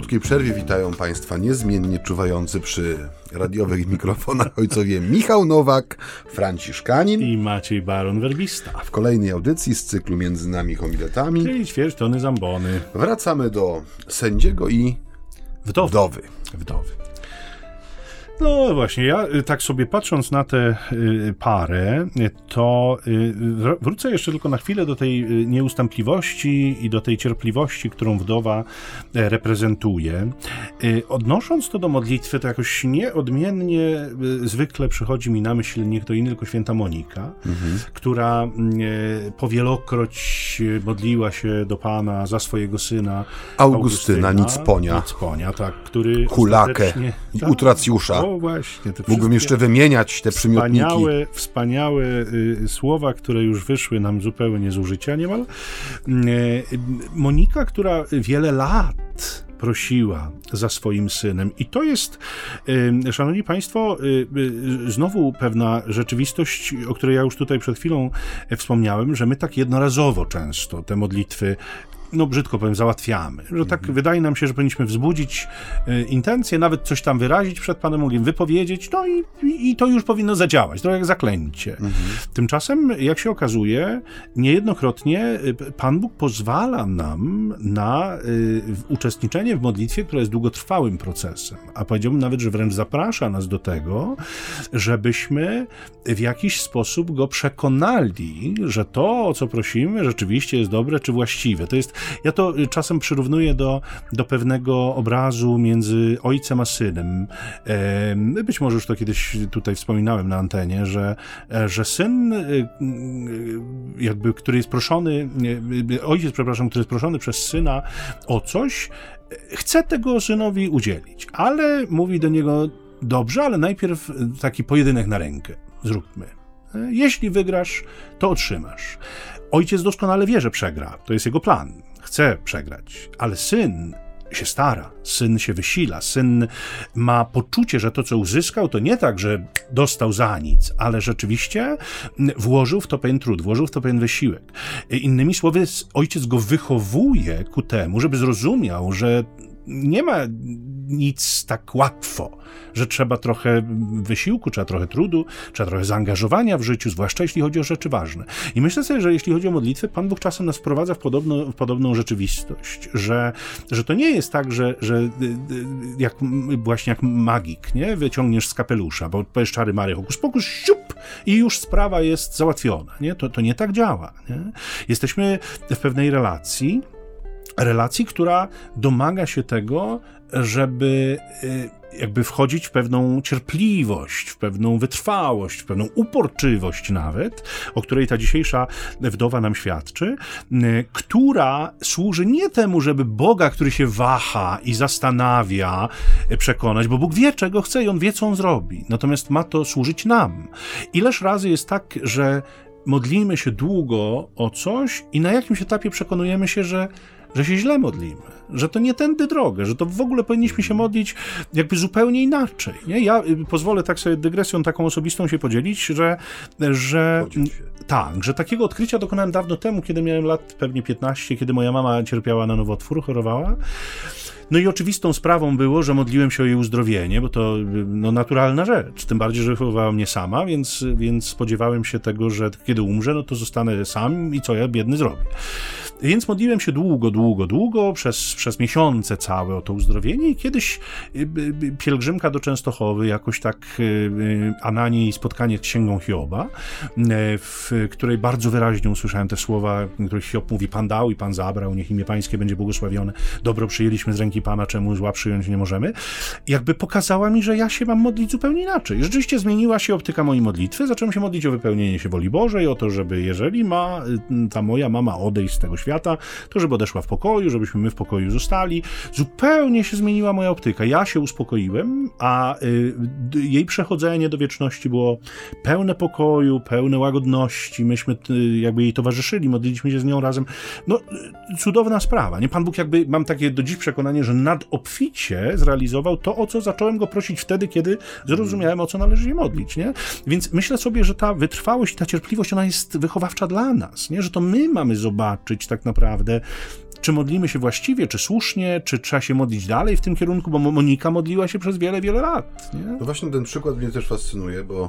Krótkiej przerwie witają Państwa niezmiennie czuwający przy radiowych mikrofonach ojcowie Michał Nowak, Franciszkanin. I Maciej Baron Werbista. W kolejnej audycji z cyklu Między nami homiletami Czyli ćwierć tony zambony. wracamy do sędziego i Wdowy. wdowy. Wdowy. No właśnie, ja y, tak sobie patrząc na tę y, parę, y, to wr- wrócę jeszcze tylko na chwilę do tej nieustępliwości i do tej cierpliwości, którą wdowa e, reprezentuje. Odnosząc to do modlitwy, to jakoś nieodmiennie zwykle przychodzi mi na myśl nie kto inny, tylko święta Monika, która y, powielokroć y, modliła się do Pana za swojego syna Augustyna Nicponia. Nicponia, tak, który Hulakę tak, Utracjusza. O właśnie, te Mógłbym jeszcze wymieniać te przymiotniki. Wspaniałe, wspaniałe y, słowa, które już wyszły nam zupełnie z użycia niemal. Y, Monika, która wiele lat prosiła za swoim synem. I to jest, y, szanowni państwo, znowu pewna rzeczywistość, o której ja już tutaj przed chwilą wspomniałem, że my tak jednorazowo często te modlitwy no brzydko powiem, załatwiamy. Że tak wydaje nam się, że powinniśmy wzbudzić y, intencje, nawet coś tam wyrazić przed Panem Bogiem, wypowiedzieć, no i, i, i to już powinno zadziałać, trochę jak zaklęcie. Tymczasem, jak się okazuje, niejednokrotnie y, Pan Bóg pozwala nam na y, uczestniczenie w modlitwie, która jest długotrwałym procesem, a powiedziałbym nawet, że wręcz zaprasza nas do tego, żebyśmy w jakiś sposób go przekonali, że to, o co prosimy, rzeczywiście jest dobre czy właściwe. To jest, ja to y, czasem przyrównuję do, do pewnego obrazu między ojcem a synem. Em, Być może już to kiedyś tutaj wspominałem na antenie, że, e, że syn, y, y, jakby, który jest proszony, ojciec, przepraszam, który jest proszony przez syna o coś, e, chce tego synowi udzielić, ale mówi do niego, dobrze, ale najpierw taki pojedynek na rękę zróbmy. E, Jeśli wygrasz, to otrzymasz. Ojciec doskonale wie, że przegra. To jest jego plan. Chce przegrać, ale syn się stara, syn się wysila, syn ma poczucie, że to, co uzyskał, to nie tak, że dostał za nic, ale rzeczywiście włożył w to pewien trud, włożył w to pewien wysiłek. Innymi słowy, ojciec go wychowuje ku temu, żeby zrozumiał, że nie ma nic tak łatwo, że trzeba trochę wysiłku, trzeba trochę trudu, trzeba trochę zaangażowania w życiu, zwłaszcza jeśli chodzi o rzeczy ważne. I myślę sobie, że jeśli chodzi o modlitwę, Pan Bóg czasem nas wprowadza w, podobno, w podobną rzeczywistość, że, że to nie jest tak, że, że jak, właśnie jak magik, nie? Wyciągniesz z kapelusza, bo powiesz czary Mary, hokus pokus, siup, i już sprawa jest załatwiona, nie? To, to nie tak działa, nie? Jesteśmy w pewnej relacji, relacji, która domaga się tego, żeby y, jakby wchodzić w pewną cierpliwość, w pewną wytrwałość, w pewną uporczywość nawet, o której ta dzisiejsza wdowa nam świadczy, która służy nie temu, żeby Boga, który się waha i zastanawia, przekonać, bo Bóg wie, czego chce i On wie, co On zrobi. Natomiast ma to służyć nam. Ileż razy jest tak, że modlimy się długo o coś i na jakimś etapie przekonujemy się, że że się źle modlimy, że to nie tędy drogę, że to w ogóle powinniśmy się modlić jakby zupełnie inaczej. Nie? Ja y, pozwolę tak sobie dygresją taką osobistą się podzielić, że, że tak, że takiego odkrycia dokonałem dawno temu, kiedy miałem lat pewnie 15, kiedy moja mama cierpiała na nowotwór, chorowała. No i oczywistą sprawą było, że modliłem się o jej uzdrowienie, bo to no, naturalna rzecz. Tym bardziej, że wychowywała mnie sama, więc, więc spodziewałem się tego, że kiedy umrze, no to zostanę sam i co ja biedny zrobię. Więc modliłem się długo, długo, długo, przez, przez miesiące całe o to uzdrowienie i kiedyś y, y, pielgrzymka do Częstochowy, jakoś tak, y, a na niej spotkanie z Księgą Hioba, w której bardzo wyraźnie usłyszałem te słowa, których Hiob mówi, Pan dał i Pan zabrał, niech imię Pańskie będzie błogosławione, dobro przyjęliśmy z ręki Pana, czemu zła przyjąć nie możemy. Jakby pokazała mi, że ja się mam modlić zupełnie inaczej. Rzeczywiście zmieniła się optyka mojej modlitwy, zacząłem się modlić o wypełnienie się woli Bożej, o to, żeby jeżeli ma ta moja mama odejść z tego świata, to żeby odeszła w pokoju, żebyśmy my w pokoju zostali. Zupełnie się zmieniła moja optyka. Ja się uspokoiłem, a y, jej przechodzenie do wieczności było pełne pokoju, pełne łagodności. Myśmy y, jakby jej towarzyszyli, modliliśmy się z nią razem. No, y, cudowna sprawa. Nie? Pan Bóg jakby, mam takie do dziś przekonanie, że nadobficie zrealizował to, o co zacząłem go prosić wtedy, kiedy zrozumiałem, o co należy się modlić, nie? Więc myślę sobie, że ta wytrwałość ta cierpliwość, ona jest wychowawcza dla nas, nie? Że to my mamy zobaczyć tak naprawdę, czy modlimy się właściwie, czy słusznie, czy trzeba się modlić dalej w tym kierunku, bo Monika modliła się przez wiele, wiele lat. Nie? No właśnie ten przykład mnie też fascynuje, bo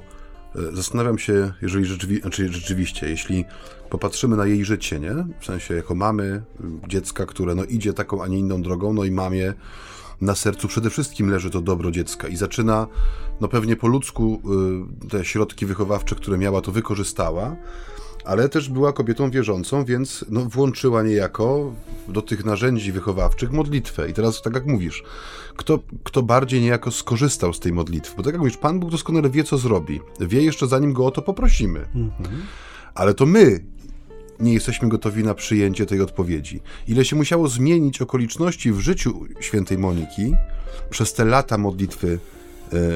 zastanawiam się, jeżeli rzeczywi znaczy rzeczywiście, jeśli popatrzymy na jej życie, nie? W sensie jako mamy dziecka, które no idzie taką, a nie inną drogą, no i mamie na sercu przede wszystkim leży to dobro dziecka i zaczyna, no pewnie po ludzku y, te środki wychowawcze, które miała, to wykorzystała, ale też była kobietą wierzącą, więc no, włączyła niejako do tych narzędzi wychowawczych modlitwę. I teraz, tak jak mówisz, kto, kto bardziej niejako skorzystał z tej modlitwy? Bo tak jak mówisz, Pan Bóg doskonale wie, co zrobi. Wie jeszcze, zanim go o to poprosimy. Mhm. Ale to my nie jesteśmy gotowi na przyjęcie tej odpowiedzi. Ile się musiało zmienić okoliczności w życiu świętej Moniki przez te lata modlitwy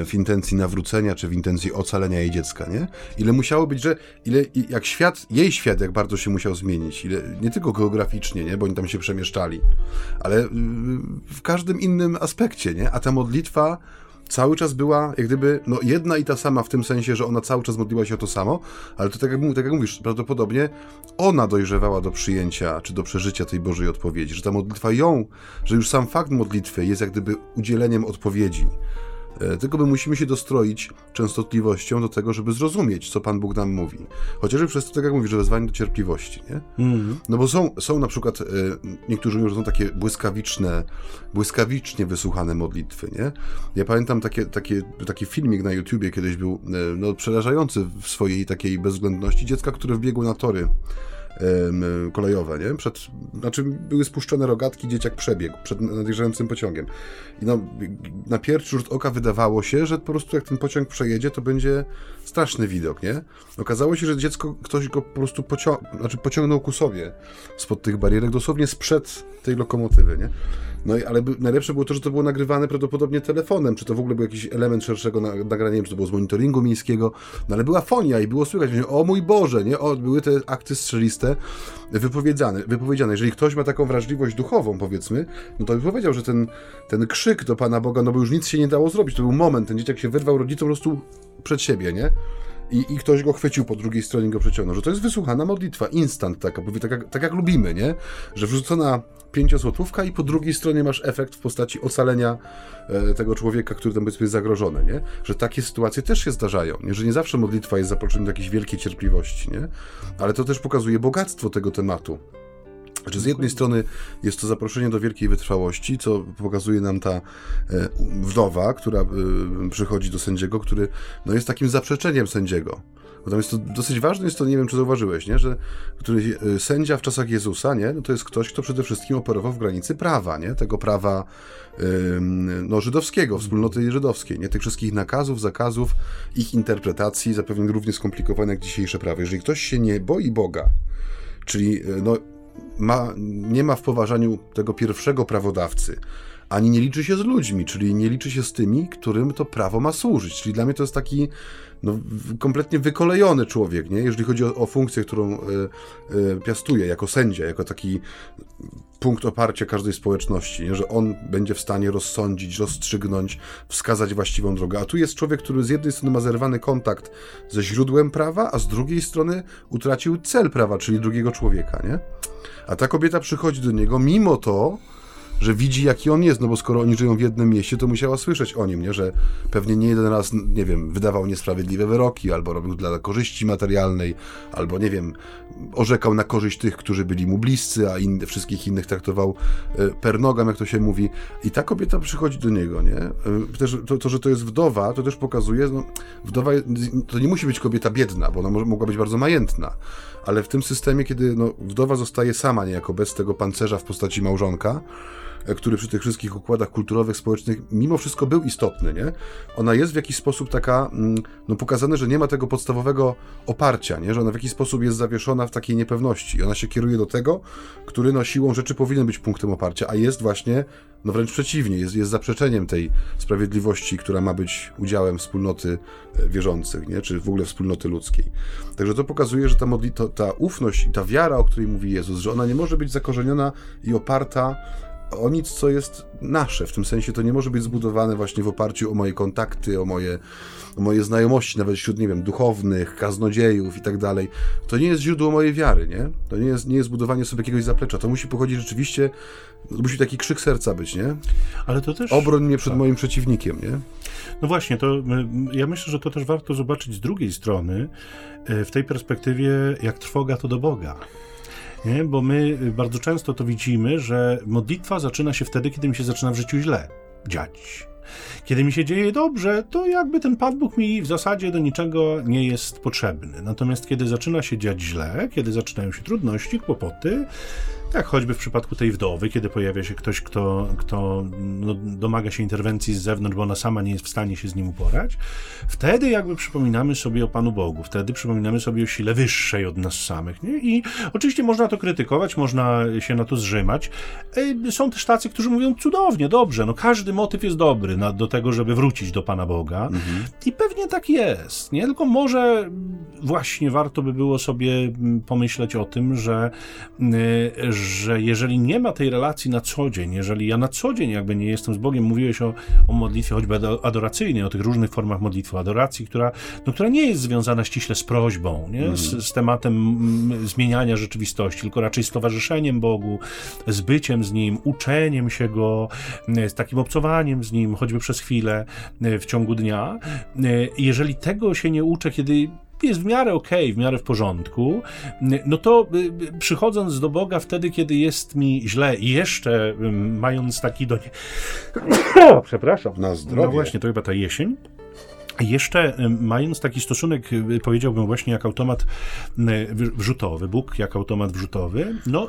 w intencji nawrócenia, czy w intencji ocalenia jej dziecka, nie? Ile musiało być, że ile, jak świat, jej świat, jak bardzo się musiał zmienić, ile, nie tylko geograficznie, nie? Bo oni tam się przemieszczali, ale y, w każdym innym aspekcie, nie? A ta modlitwa cały czas była jak gdyby no, jedna i ta sama w tym sensie, że ona cały czas modliła się o to samo, ale to tak jak, tak jak mówisz, prawdopodobnie ona dojrzewała do przyjęcia czy do przeżycia tej Bożej odpowiedzi, że ta modlitwa ją, że już sam fakt modlitwy jest jak gdyby udzieleniem odpowiedzi. E, tylko my musimy się dostroić częstotliwością do tego, żeby zrozumieć, co Pan Bóg nam mówi. Chociażby przez to, tak jak mówisz, że wezwanie do cierpliwości, nie? Mm. No bo są, są na przykład, e, niektórzy mówią, że są takie błyskawiczne, błyskawicznie wysłuchane modlitwy, nie? Ja pamiętam takie, takie, taki filmik na YouTubie kiedyś był, e, no, przerażający w swojej takiej bezwzględności dziecka, które wbiegło na tory kolejowe, nie? Przed, znaczy były spuszczone rogatki, dzieciak przebiegł przed nadjeżdżającym pociągiem. I no, na pierwszy rzut oka wydawało się, że po prostu jak ten pociąg przejedzie, to będzie straszny widok, nie? Okazało się, że dziecko, ktoś go po prostu pocią znaczy pociągnął ku sobie spod tych barierek, dosłownie sprzed tej lokomotywy, nie? No i ale najlepsze było to, że to było nagrywane prawdopodobnie telefonem, czy to w ogóle był jakiś element szerszego nagrania, nie wiem, czy to było z monitoringu miejskiego, no ale była fonia i było słychać, o mój Boże, nie? O, były te akty strzeliste wypowiedziane, wypowiedziane. Jeżeli ktoś ma taką wrażliwość duchową, powiedzmy, no to by powiedział, że ten, ten krzyk do Pana Boga, no bo już nic się nie dało zrobić, to był moment, ten dzieciak się wyrwał rodzicom po prostu przed siebie, nie? i, i ktoś go chwycił po drugiej stronie go przeciągnął, że to jest wysłuchana modlitwa, instant taka, tak jak, tak jak lubimy, nie? Że wrzucona pięciosłotówka i po drugiej stronie masz efekt w postaci ocalenia e, tego człowieka, który tam powiedzmy jest zagrożony, nie? Że takie sytuacje też się zdarzają, nie? Że nie zawsze modlitwa jest zaproszeniem do jakiejś wielkiej cierpliwości, nie? Ale to też pokazuje bogactwo tego tematu. Znaczy, z jednej strony jest to zaproszenie do wielkiej wytrwałości, co pokazuje nam ta e, wdowa, która e, przychodzi do sędziego, który no, jest takim zaprzeczeniem sędziego. Natomiast to dosyć ważne jest to, nie wiem czy zauważyłeś, nie? że który, y, sędzia w czasach Jezusa, nie? No to jest ktoś, kto przede wszystkim operował w granicy prawa, nie? tego prawa no, żydowskiego, wspólnoty żydowskiej, nie? tych wszystkich nakazów, zakazów, ich interpretacji, zapewne równie skomplikowane jak dzisiejsze prawo. Jeżeli ktoś się nie boi Boga, czyli no, ma, nie ma w poważaniu tego pierwszego prawodawcy, ani nie liczy się z ludźmi, czyli nie liczy się z tymi, którym to prawo ma służyć. Czyli dla mnie to jest taki no, kompletnie wykolejony człowiek, nie? jeżeli chodzi o, o funkcję, którą y, y, piastuje jako sędzia, jako taki punkt oparcia każdej społeczności, nie? że on będzie w stanie rozsądzić, rozstrzygnąć, wskazać właściwą drogę. A tu jest człowiek, który z jednej strony ma zerwany kontakt ze źródłem prawa, a z drugiej strony utracił cel prawa, czyli drugiego człowieka. Nie? A ta kobieta przychodzi do niego, mimo to, że widzi, jaki on jest, no bo skoro oni żyją w jednym mieście, to musiała słyszeć o nim, nie? że pewnie nie jeden raz, nie wiem, wydawał niesprawiedliwe wyroki, albo robił dla korzyści materialnej, albo, nie wiem, orzekał na korzyść tych, którzy byli mu bliscy, a in, wszystkich innych traktował e, per nogam, jak to się mówi. I ta kobieta przychodzi do niego, nie? E, też, to, to, że to jest wdowa, to też pokazuje, no, wdowa, to nie musi być kobieta biedna, bo ona może, mogła być bardzo majętna, ale w tym systemie, kiedy no, wdowa zostaje sama, niejako bez tego pancerza w postaci małżonka, który przy tych wszystkich układach kulturowych, społecznych mimo wszystko był istotny, nie? Ona jest w jakiś sposób taka, mm, no pokazane, że nie ma tego podstawowego oparcia, nie? Że ona w jakiś sposób jest zawieszona w takiej niepewności. I ona się kieruje do tego, który no siłą rzeczy powinien być punktem oparcia, a jest właśnie, no wręcz przeciwnie, jest, jest zaprzeczeniem tej sprawiedliwości, która ma być udziałem wspólnoty e, wierzących, nie? Czy w ogóle wspólnoty ludzkiej. Także to pokazuje, że ta, modli- to, ta ufność i ta wiara, o której mówi Jezus, że ona nie może być zakorzeniona i oparta o nic, co jest nasze. W tym sensie to nie może być zbudowane właśnie w oparciu o moje kontakty, o moje, o moje znajomości, nawet wśród, nie wiem, duchownych, kaznodziejów i tak dalej. To nie jest źródło mojej wiary, nie? To nie jest, nie jest budowanie sobie jakiegoś zaplecza. To musi pochodzić rzeczywiście, musi taki krzyk serca być, nie? Ale to też... Obroń mnie przed tak. moim przeciwnikiem, nie? No właśnie, to ja myślę, że to też warto zobaczyć z drugiej strony, e, w tej perspektywie, jak trwoga to do Boga. Nie? Bo my bardzo często to widzimy, że modlitwa zaczyna się wtedy, kiedy mi się zaczyna w życiu źle dziać. Kiedy mi się dzieje dobrze, to jakby ten Pan Bóg mi w zasadzie do niczego nie jest potrzebny. Natomiast kiedy zaczyna się dziać źle, kiedy zaczynają się trudności, kłopoty, tak, choćby w przypadku tej wdowy, kiedy pojawia się ktoś, kto, kto no, domaga się interwencji z zewnątrz, bo ona sama nie jest w stanie się z nim uporać, wtedy jakby przypominamy sobie o Panu Bogu, wtedy przypominamy sobie o sile wyższej od nas samych. Nie? I oczywiście można to krytykować, można się na to zrzymać. Są też tacy, którzy mówią cudownie, dobrze, no każdy motyw jest dobry na, do tego, żeby wrócić do Pana Boga. Mhm. I pewnie tak jest, nie? Tylko może właśnie warto by było sobie pomyśleć o tym, że, że że jeżeli nie ma tej relacji na co dzień, jeżeli ja na co dzień jakby nie jestem z Bogiem, mówiłeś o, o modlitwie choćby adoracyjnej, o tych różnych formach modlitwy, adoracji, która, no, która nie jest związana ściśle z prośbą, nie? Mm. Z, z, tematem mm, zmieniania rzeczywistości, tylko raczej z towarzyszeniem Bogu, z byciem z Nim, uczeniem się Go, z takim obcowaniem z Nim, choćby przez chwilę w ciągu dnia. Jeżeli tego się nie uczę, kiedy jest w miarę okej, okay, w miarę w porządku, no to y, y, przychodząc do Boga wtedy, kiedy jest mi źle i jeszcze mając taki do... Przepraszam. Na zdrowie. No właśnie, to chyba ta jesień. Jeszcze mając taki stosunek, y, powiedziałbym właśnie jak automat wrzutowy, Bóg jak automat wrzutowy, no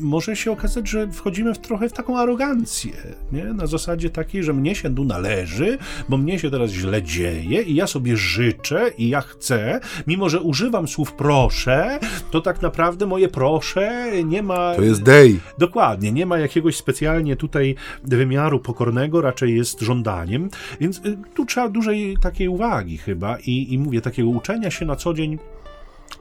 może się okazać, że wchodzimy w trochę w taką arogancję, nie? Na zasadzie takiej, że mnie się tu należy, bo mnie się teraz źle dzieje i ja sobie życzę i ja chcę, mimo że używam słów proszę, to tak naprawdę moje proszę nie ma... To jest day. Dokładnie, nie ma jakiegoś specjalnie tutaj wymiaru pokornego, raczej jest żądaniem, więc y, tu trzeba dużej takiej takiej uwagi chyba i, i mówię, takiego uczenia się na co dzień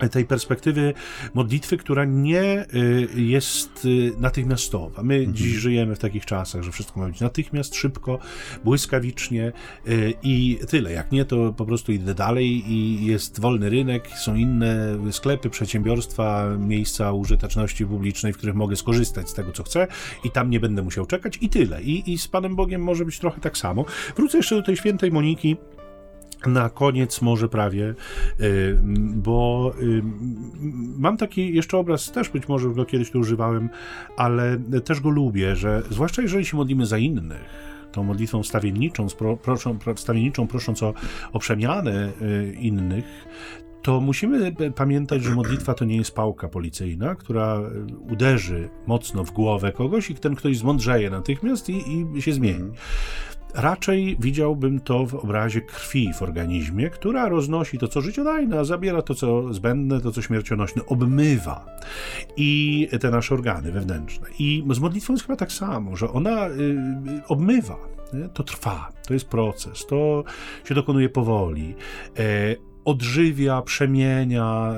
tej perspektywy modlitwy, która nie y, jest y, natychmiastowa. My mhm. dziś żyjemy w takich czasach, że wszystko ma być natychmiast, szybko, błyskawicznie y, i tyle. Jak nie, to po prostu idę dalej i jest wolny rynek, są inne sklepy, przedsiębiorstwa, miejsca użyteczności publicznej, w których mogę skorzystać z tego, co chcę i tam nie będę musiał czekać i tyle. I, i z Panem Bogiem może być trochę tak samo. Wrócę jeszcze do tej świętej Moniki, na koniec może prawie, y, bo y, mam taki jeszcze obraz, też być może go kiedyś tu używałem, ale też go lubię, że zwłaszcza jeżeli się modlimy za innych, tą modlitwą stawienniczą, stawienniczą prosząc o, o przemianę y, innych, to musimy pamiętać, że modlitwa to nie jest pałka policyjna, która uderzy mocno w głowę kogoś i ten ktoś zmądrzeje natychmiast i, i się zmieni. Raczej widziałbym to w obrazie krwi w organizmie, która roznosi to, co życiodajne, a zabiera to, co zbędne, to, co śmiercionośne, obmywa i te nasze organy wewnętrzne. I z modlitwą jest chyba tak samo, że ona y, y obmywa. To trwa, to jest proces, to się dokonuje powoli. E, odżywia, przemienia,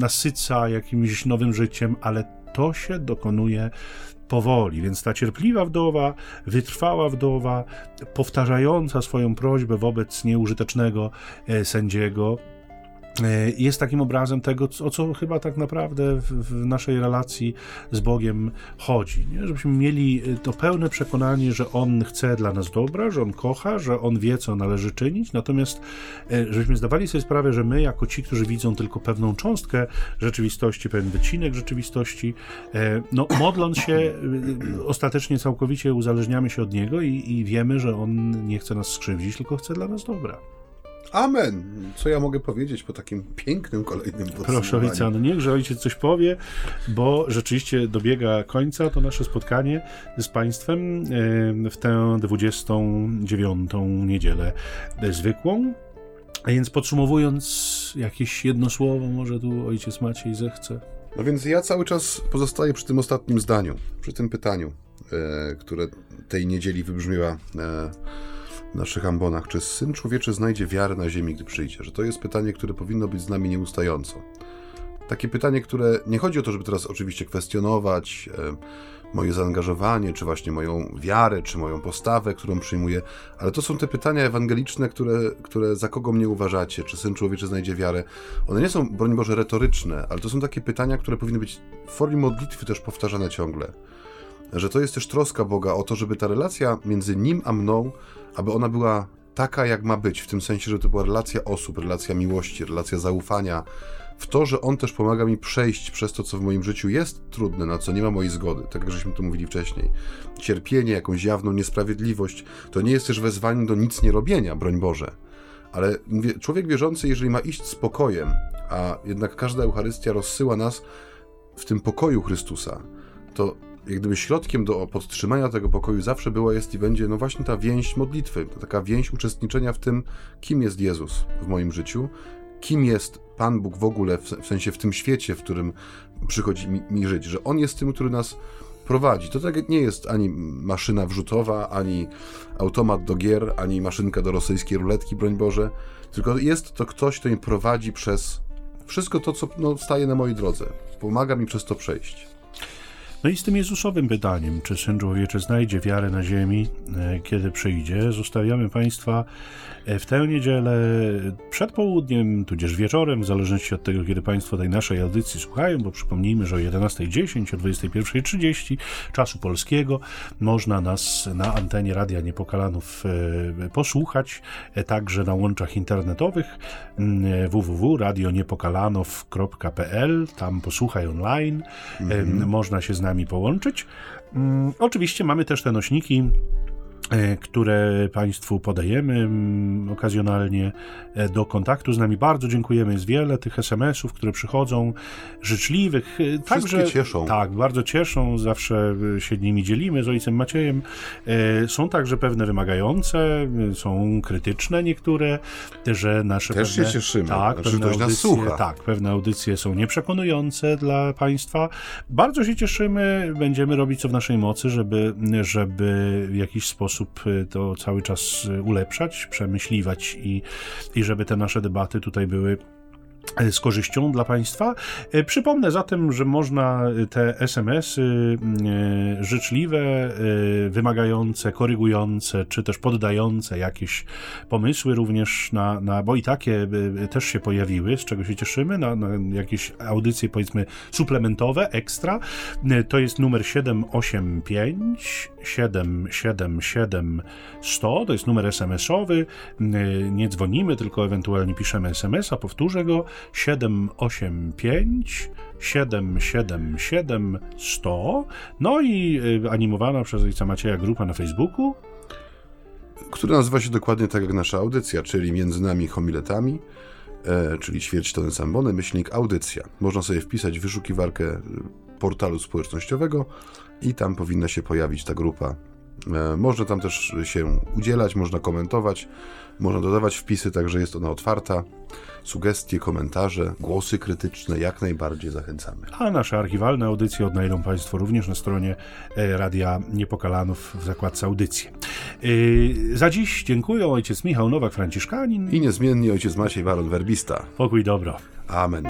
nasyca jakimś nowym życiem, ale to się dokonuje powoli. Więc ta cierpliwa wdowa, wytrwała wdowa, powtarzająca swoją prośbę wobec nieużytecznego e, sędziego, jest takim obrazem tego, o co chyba tak naprawdę w, w naszej relacji z Bogiem chodzi. Nie? Żebyśmy mieli e, to pełne przekonanie, że On chce dla nas dobra, że On kocha, że On wie, co należy czynić, natomiast e, żebyśmy zdawali sobie sprawę, że my, jako ci, którzy widzą tylko pewną cząstkę rzeczywistości, pewien wycinek rzeczywistości, no, modląc się, ostatecznie całkowicie uzależniamy się od Niego i, i wiemy, że On nie chce nas skrzywdzić, tylko chce dla nas dobra. Amen. Co ja mogę powiedzieć po takim pięknym kolejnym podsumowaniu? Proszę ojca, no niechże ojciec coś powie, bo rzeczywiście dobiega końca to nasze spotkanie z Państwem w tę 29. niedzielę zwykłą. A więc podsumowując, jakieś jedno słowo może tu ojciec Maciej zechce. No więc ja cały czas pozostaję przy tym ostatnim zdaniu, przy tym pytaniu, e, które tej niedzieli wybrzmiewa e, naszych ambonach, czy Syn Człowieczy znajdzie wiarę na ziemi, gdy przyjdzie? Że to jest pytanie, które powinno być z nami nieustająco. Takie pytanie, które nie chodzi o to, żeby teraz oczywiście kwestionować e, moje zaangażowanie, czy właśnie moją wiarę, czy moją postawę, którą przyjmuję, ale to są te pytania ewangeliczne, które, które za kogo mnie uważacie, czy Syn Człowieczy znajdzie wiarę. One nie są, broń Boże, retoryczne, ale to są takie pytania, które powinny być w formie modlitwy też powtarzane ciągle. Że to jest też troska Boga o to, żeby ta relacja między Nim a mną aby ona była taka, jak ma być, w tym sensie, że to była relacja osób, relacja miłości, relacja zaufania, w to, że on też pomaga mi przejść przez to, co w moim życiu jest trudne, na co nie ma mojej zgody, tak jak żeśmy to mówili wcześniej. Cierpienie, jakąś jawną niesprawiedliwość, to nie jest też wezwaniem do nic nie robienia, broń Boże. Ale człowiek wierzący, jeżeli ma iść spokojem, a jednak każda Eucharystia rozsyła nas w tym pokoju Chrystusa, to jak gdyby środkiem do podtrzymania tego pokoju zawsze była, jest i będzie, no właśnie ta więź modlitwy, taka więź uczestniczenia w tym, kim jest Jezus w moim życiu, kim jest Pan Bóg w ogóle, w, sensie w tym świecie, w którym przychodzi mi, mi żyć, że On jest tym, który nas prowadzi. To tak nie jest ani maszyna wrzutowa, ani automat do gier, ani maszynka do rosyjskiej ruletki, broń Boże, tylko jest to ktoś, kto mnie prowadzi przez wszystko to, co no, staje na mojej drodze. Pomaga mi przez to przejść. No i z tym Jezusowym pytaniem, czy Syn Człowieczy znajdzie wiarę na ziemi, e, kiedy przyjdzie, zostawiamy Państwa e, w tę niedzielę przed południem, tudzież wieczorem, w zależności od tego, kiedy Państwo tej naszej audycji słuchają, bo przypomnijmy, że o 11.10, o 21.30 czasu polskiego można nas na antenie Radia Niepokalanów e, posłuchać, także na łączach internetowych www.radioniepokalanów.pl, tam posłuchaj online, mhm. można się z nami połączyć. Mm, oczywiście mamy też te nośniki które Państwu podajemy mm, okazjonalnie e, do kontaktu z nami. Bardzo dziękujemy. Jest wiele tych SMS-ów, które przychodzą, życzliwych. E, Wszystkie także, cieszą. Tak, bardzo cieszą. Zawsze się nimi dzielimy z ojcem Maciejem. Są także pewne wymagające, są krytyczne niektóre, że nasze Też pewne, się cieszymy. Tak, znaczy, pewne audycje, tak, pewne audycje są nieprzekonujące dla Państwa. Bardzo się cieszymy. Będziemy robić co w naszej mocy, żeby, żeby w jakiś sposób sposób y, to cały czas y, ulepszać, przemyśliwać i, i żeby te nasze debaty tutaj były E, z korzyścią dla Państwa. Przypomnę zatem, że można te SMS-y e, życzliwe, wymagające, korygujące, czy też poddające jakieś pomysły również na, na bo i takie też się pojawiły, z czego się cieszymy, na, na jakieś audycje powiedzmy suplementowe, ekstra. To jest numer 785 777 100, to jest numer SMS-owy. Nie dzwonimy, tylko ewentualnie piszemy SMS-a, powtórzę go 785 777 100. No i y, animowana przez ojca Macieja grupa na Facebooku. Która nazywa się dokładnie tak jak nasza audycja, czyli Między nami homiletami. e, czyli ćwierć tony sambony, myślnik audycja. Można sobie wpisać w wyszukiwarkę e, portalu społecznościowego i tam powinna się pojawić ta grupa. E, można tam też się udzielać, można komentować, można dodawać wpisy, także jest ona otwarta. Sugestie, komentarze, głosy krytyczne jak najbardziej zachęcamy. A nasze archiwalne audycje odnajdą Państwo również na stronie e, Radia Niepokalanów w zakładce audycje. E, za dziś dziękuję ojciec Michał Nowak-Franciszkanin I niezmiennie ojciec Maciej Waron Werbista. Pokój dobro. Amen.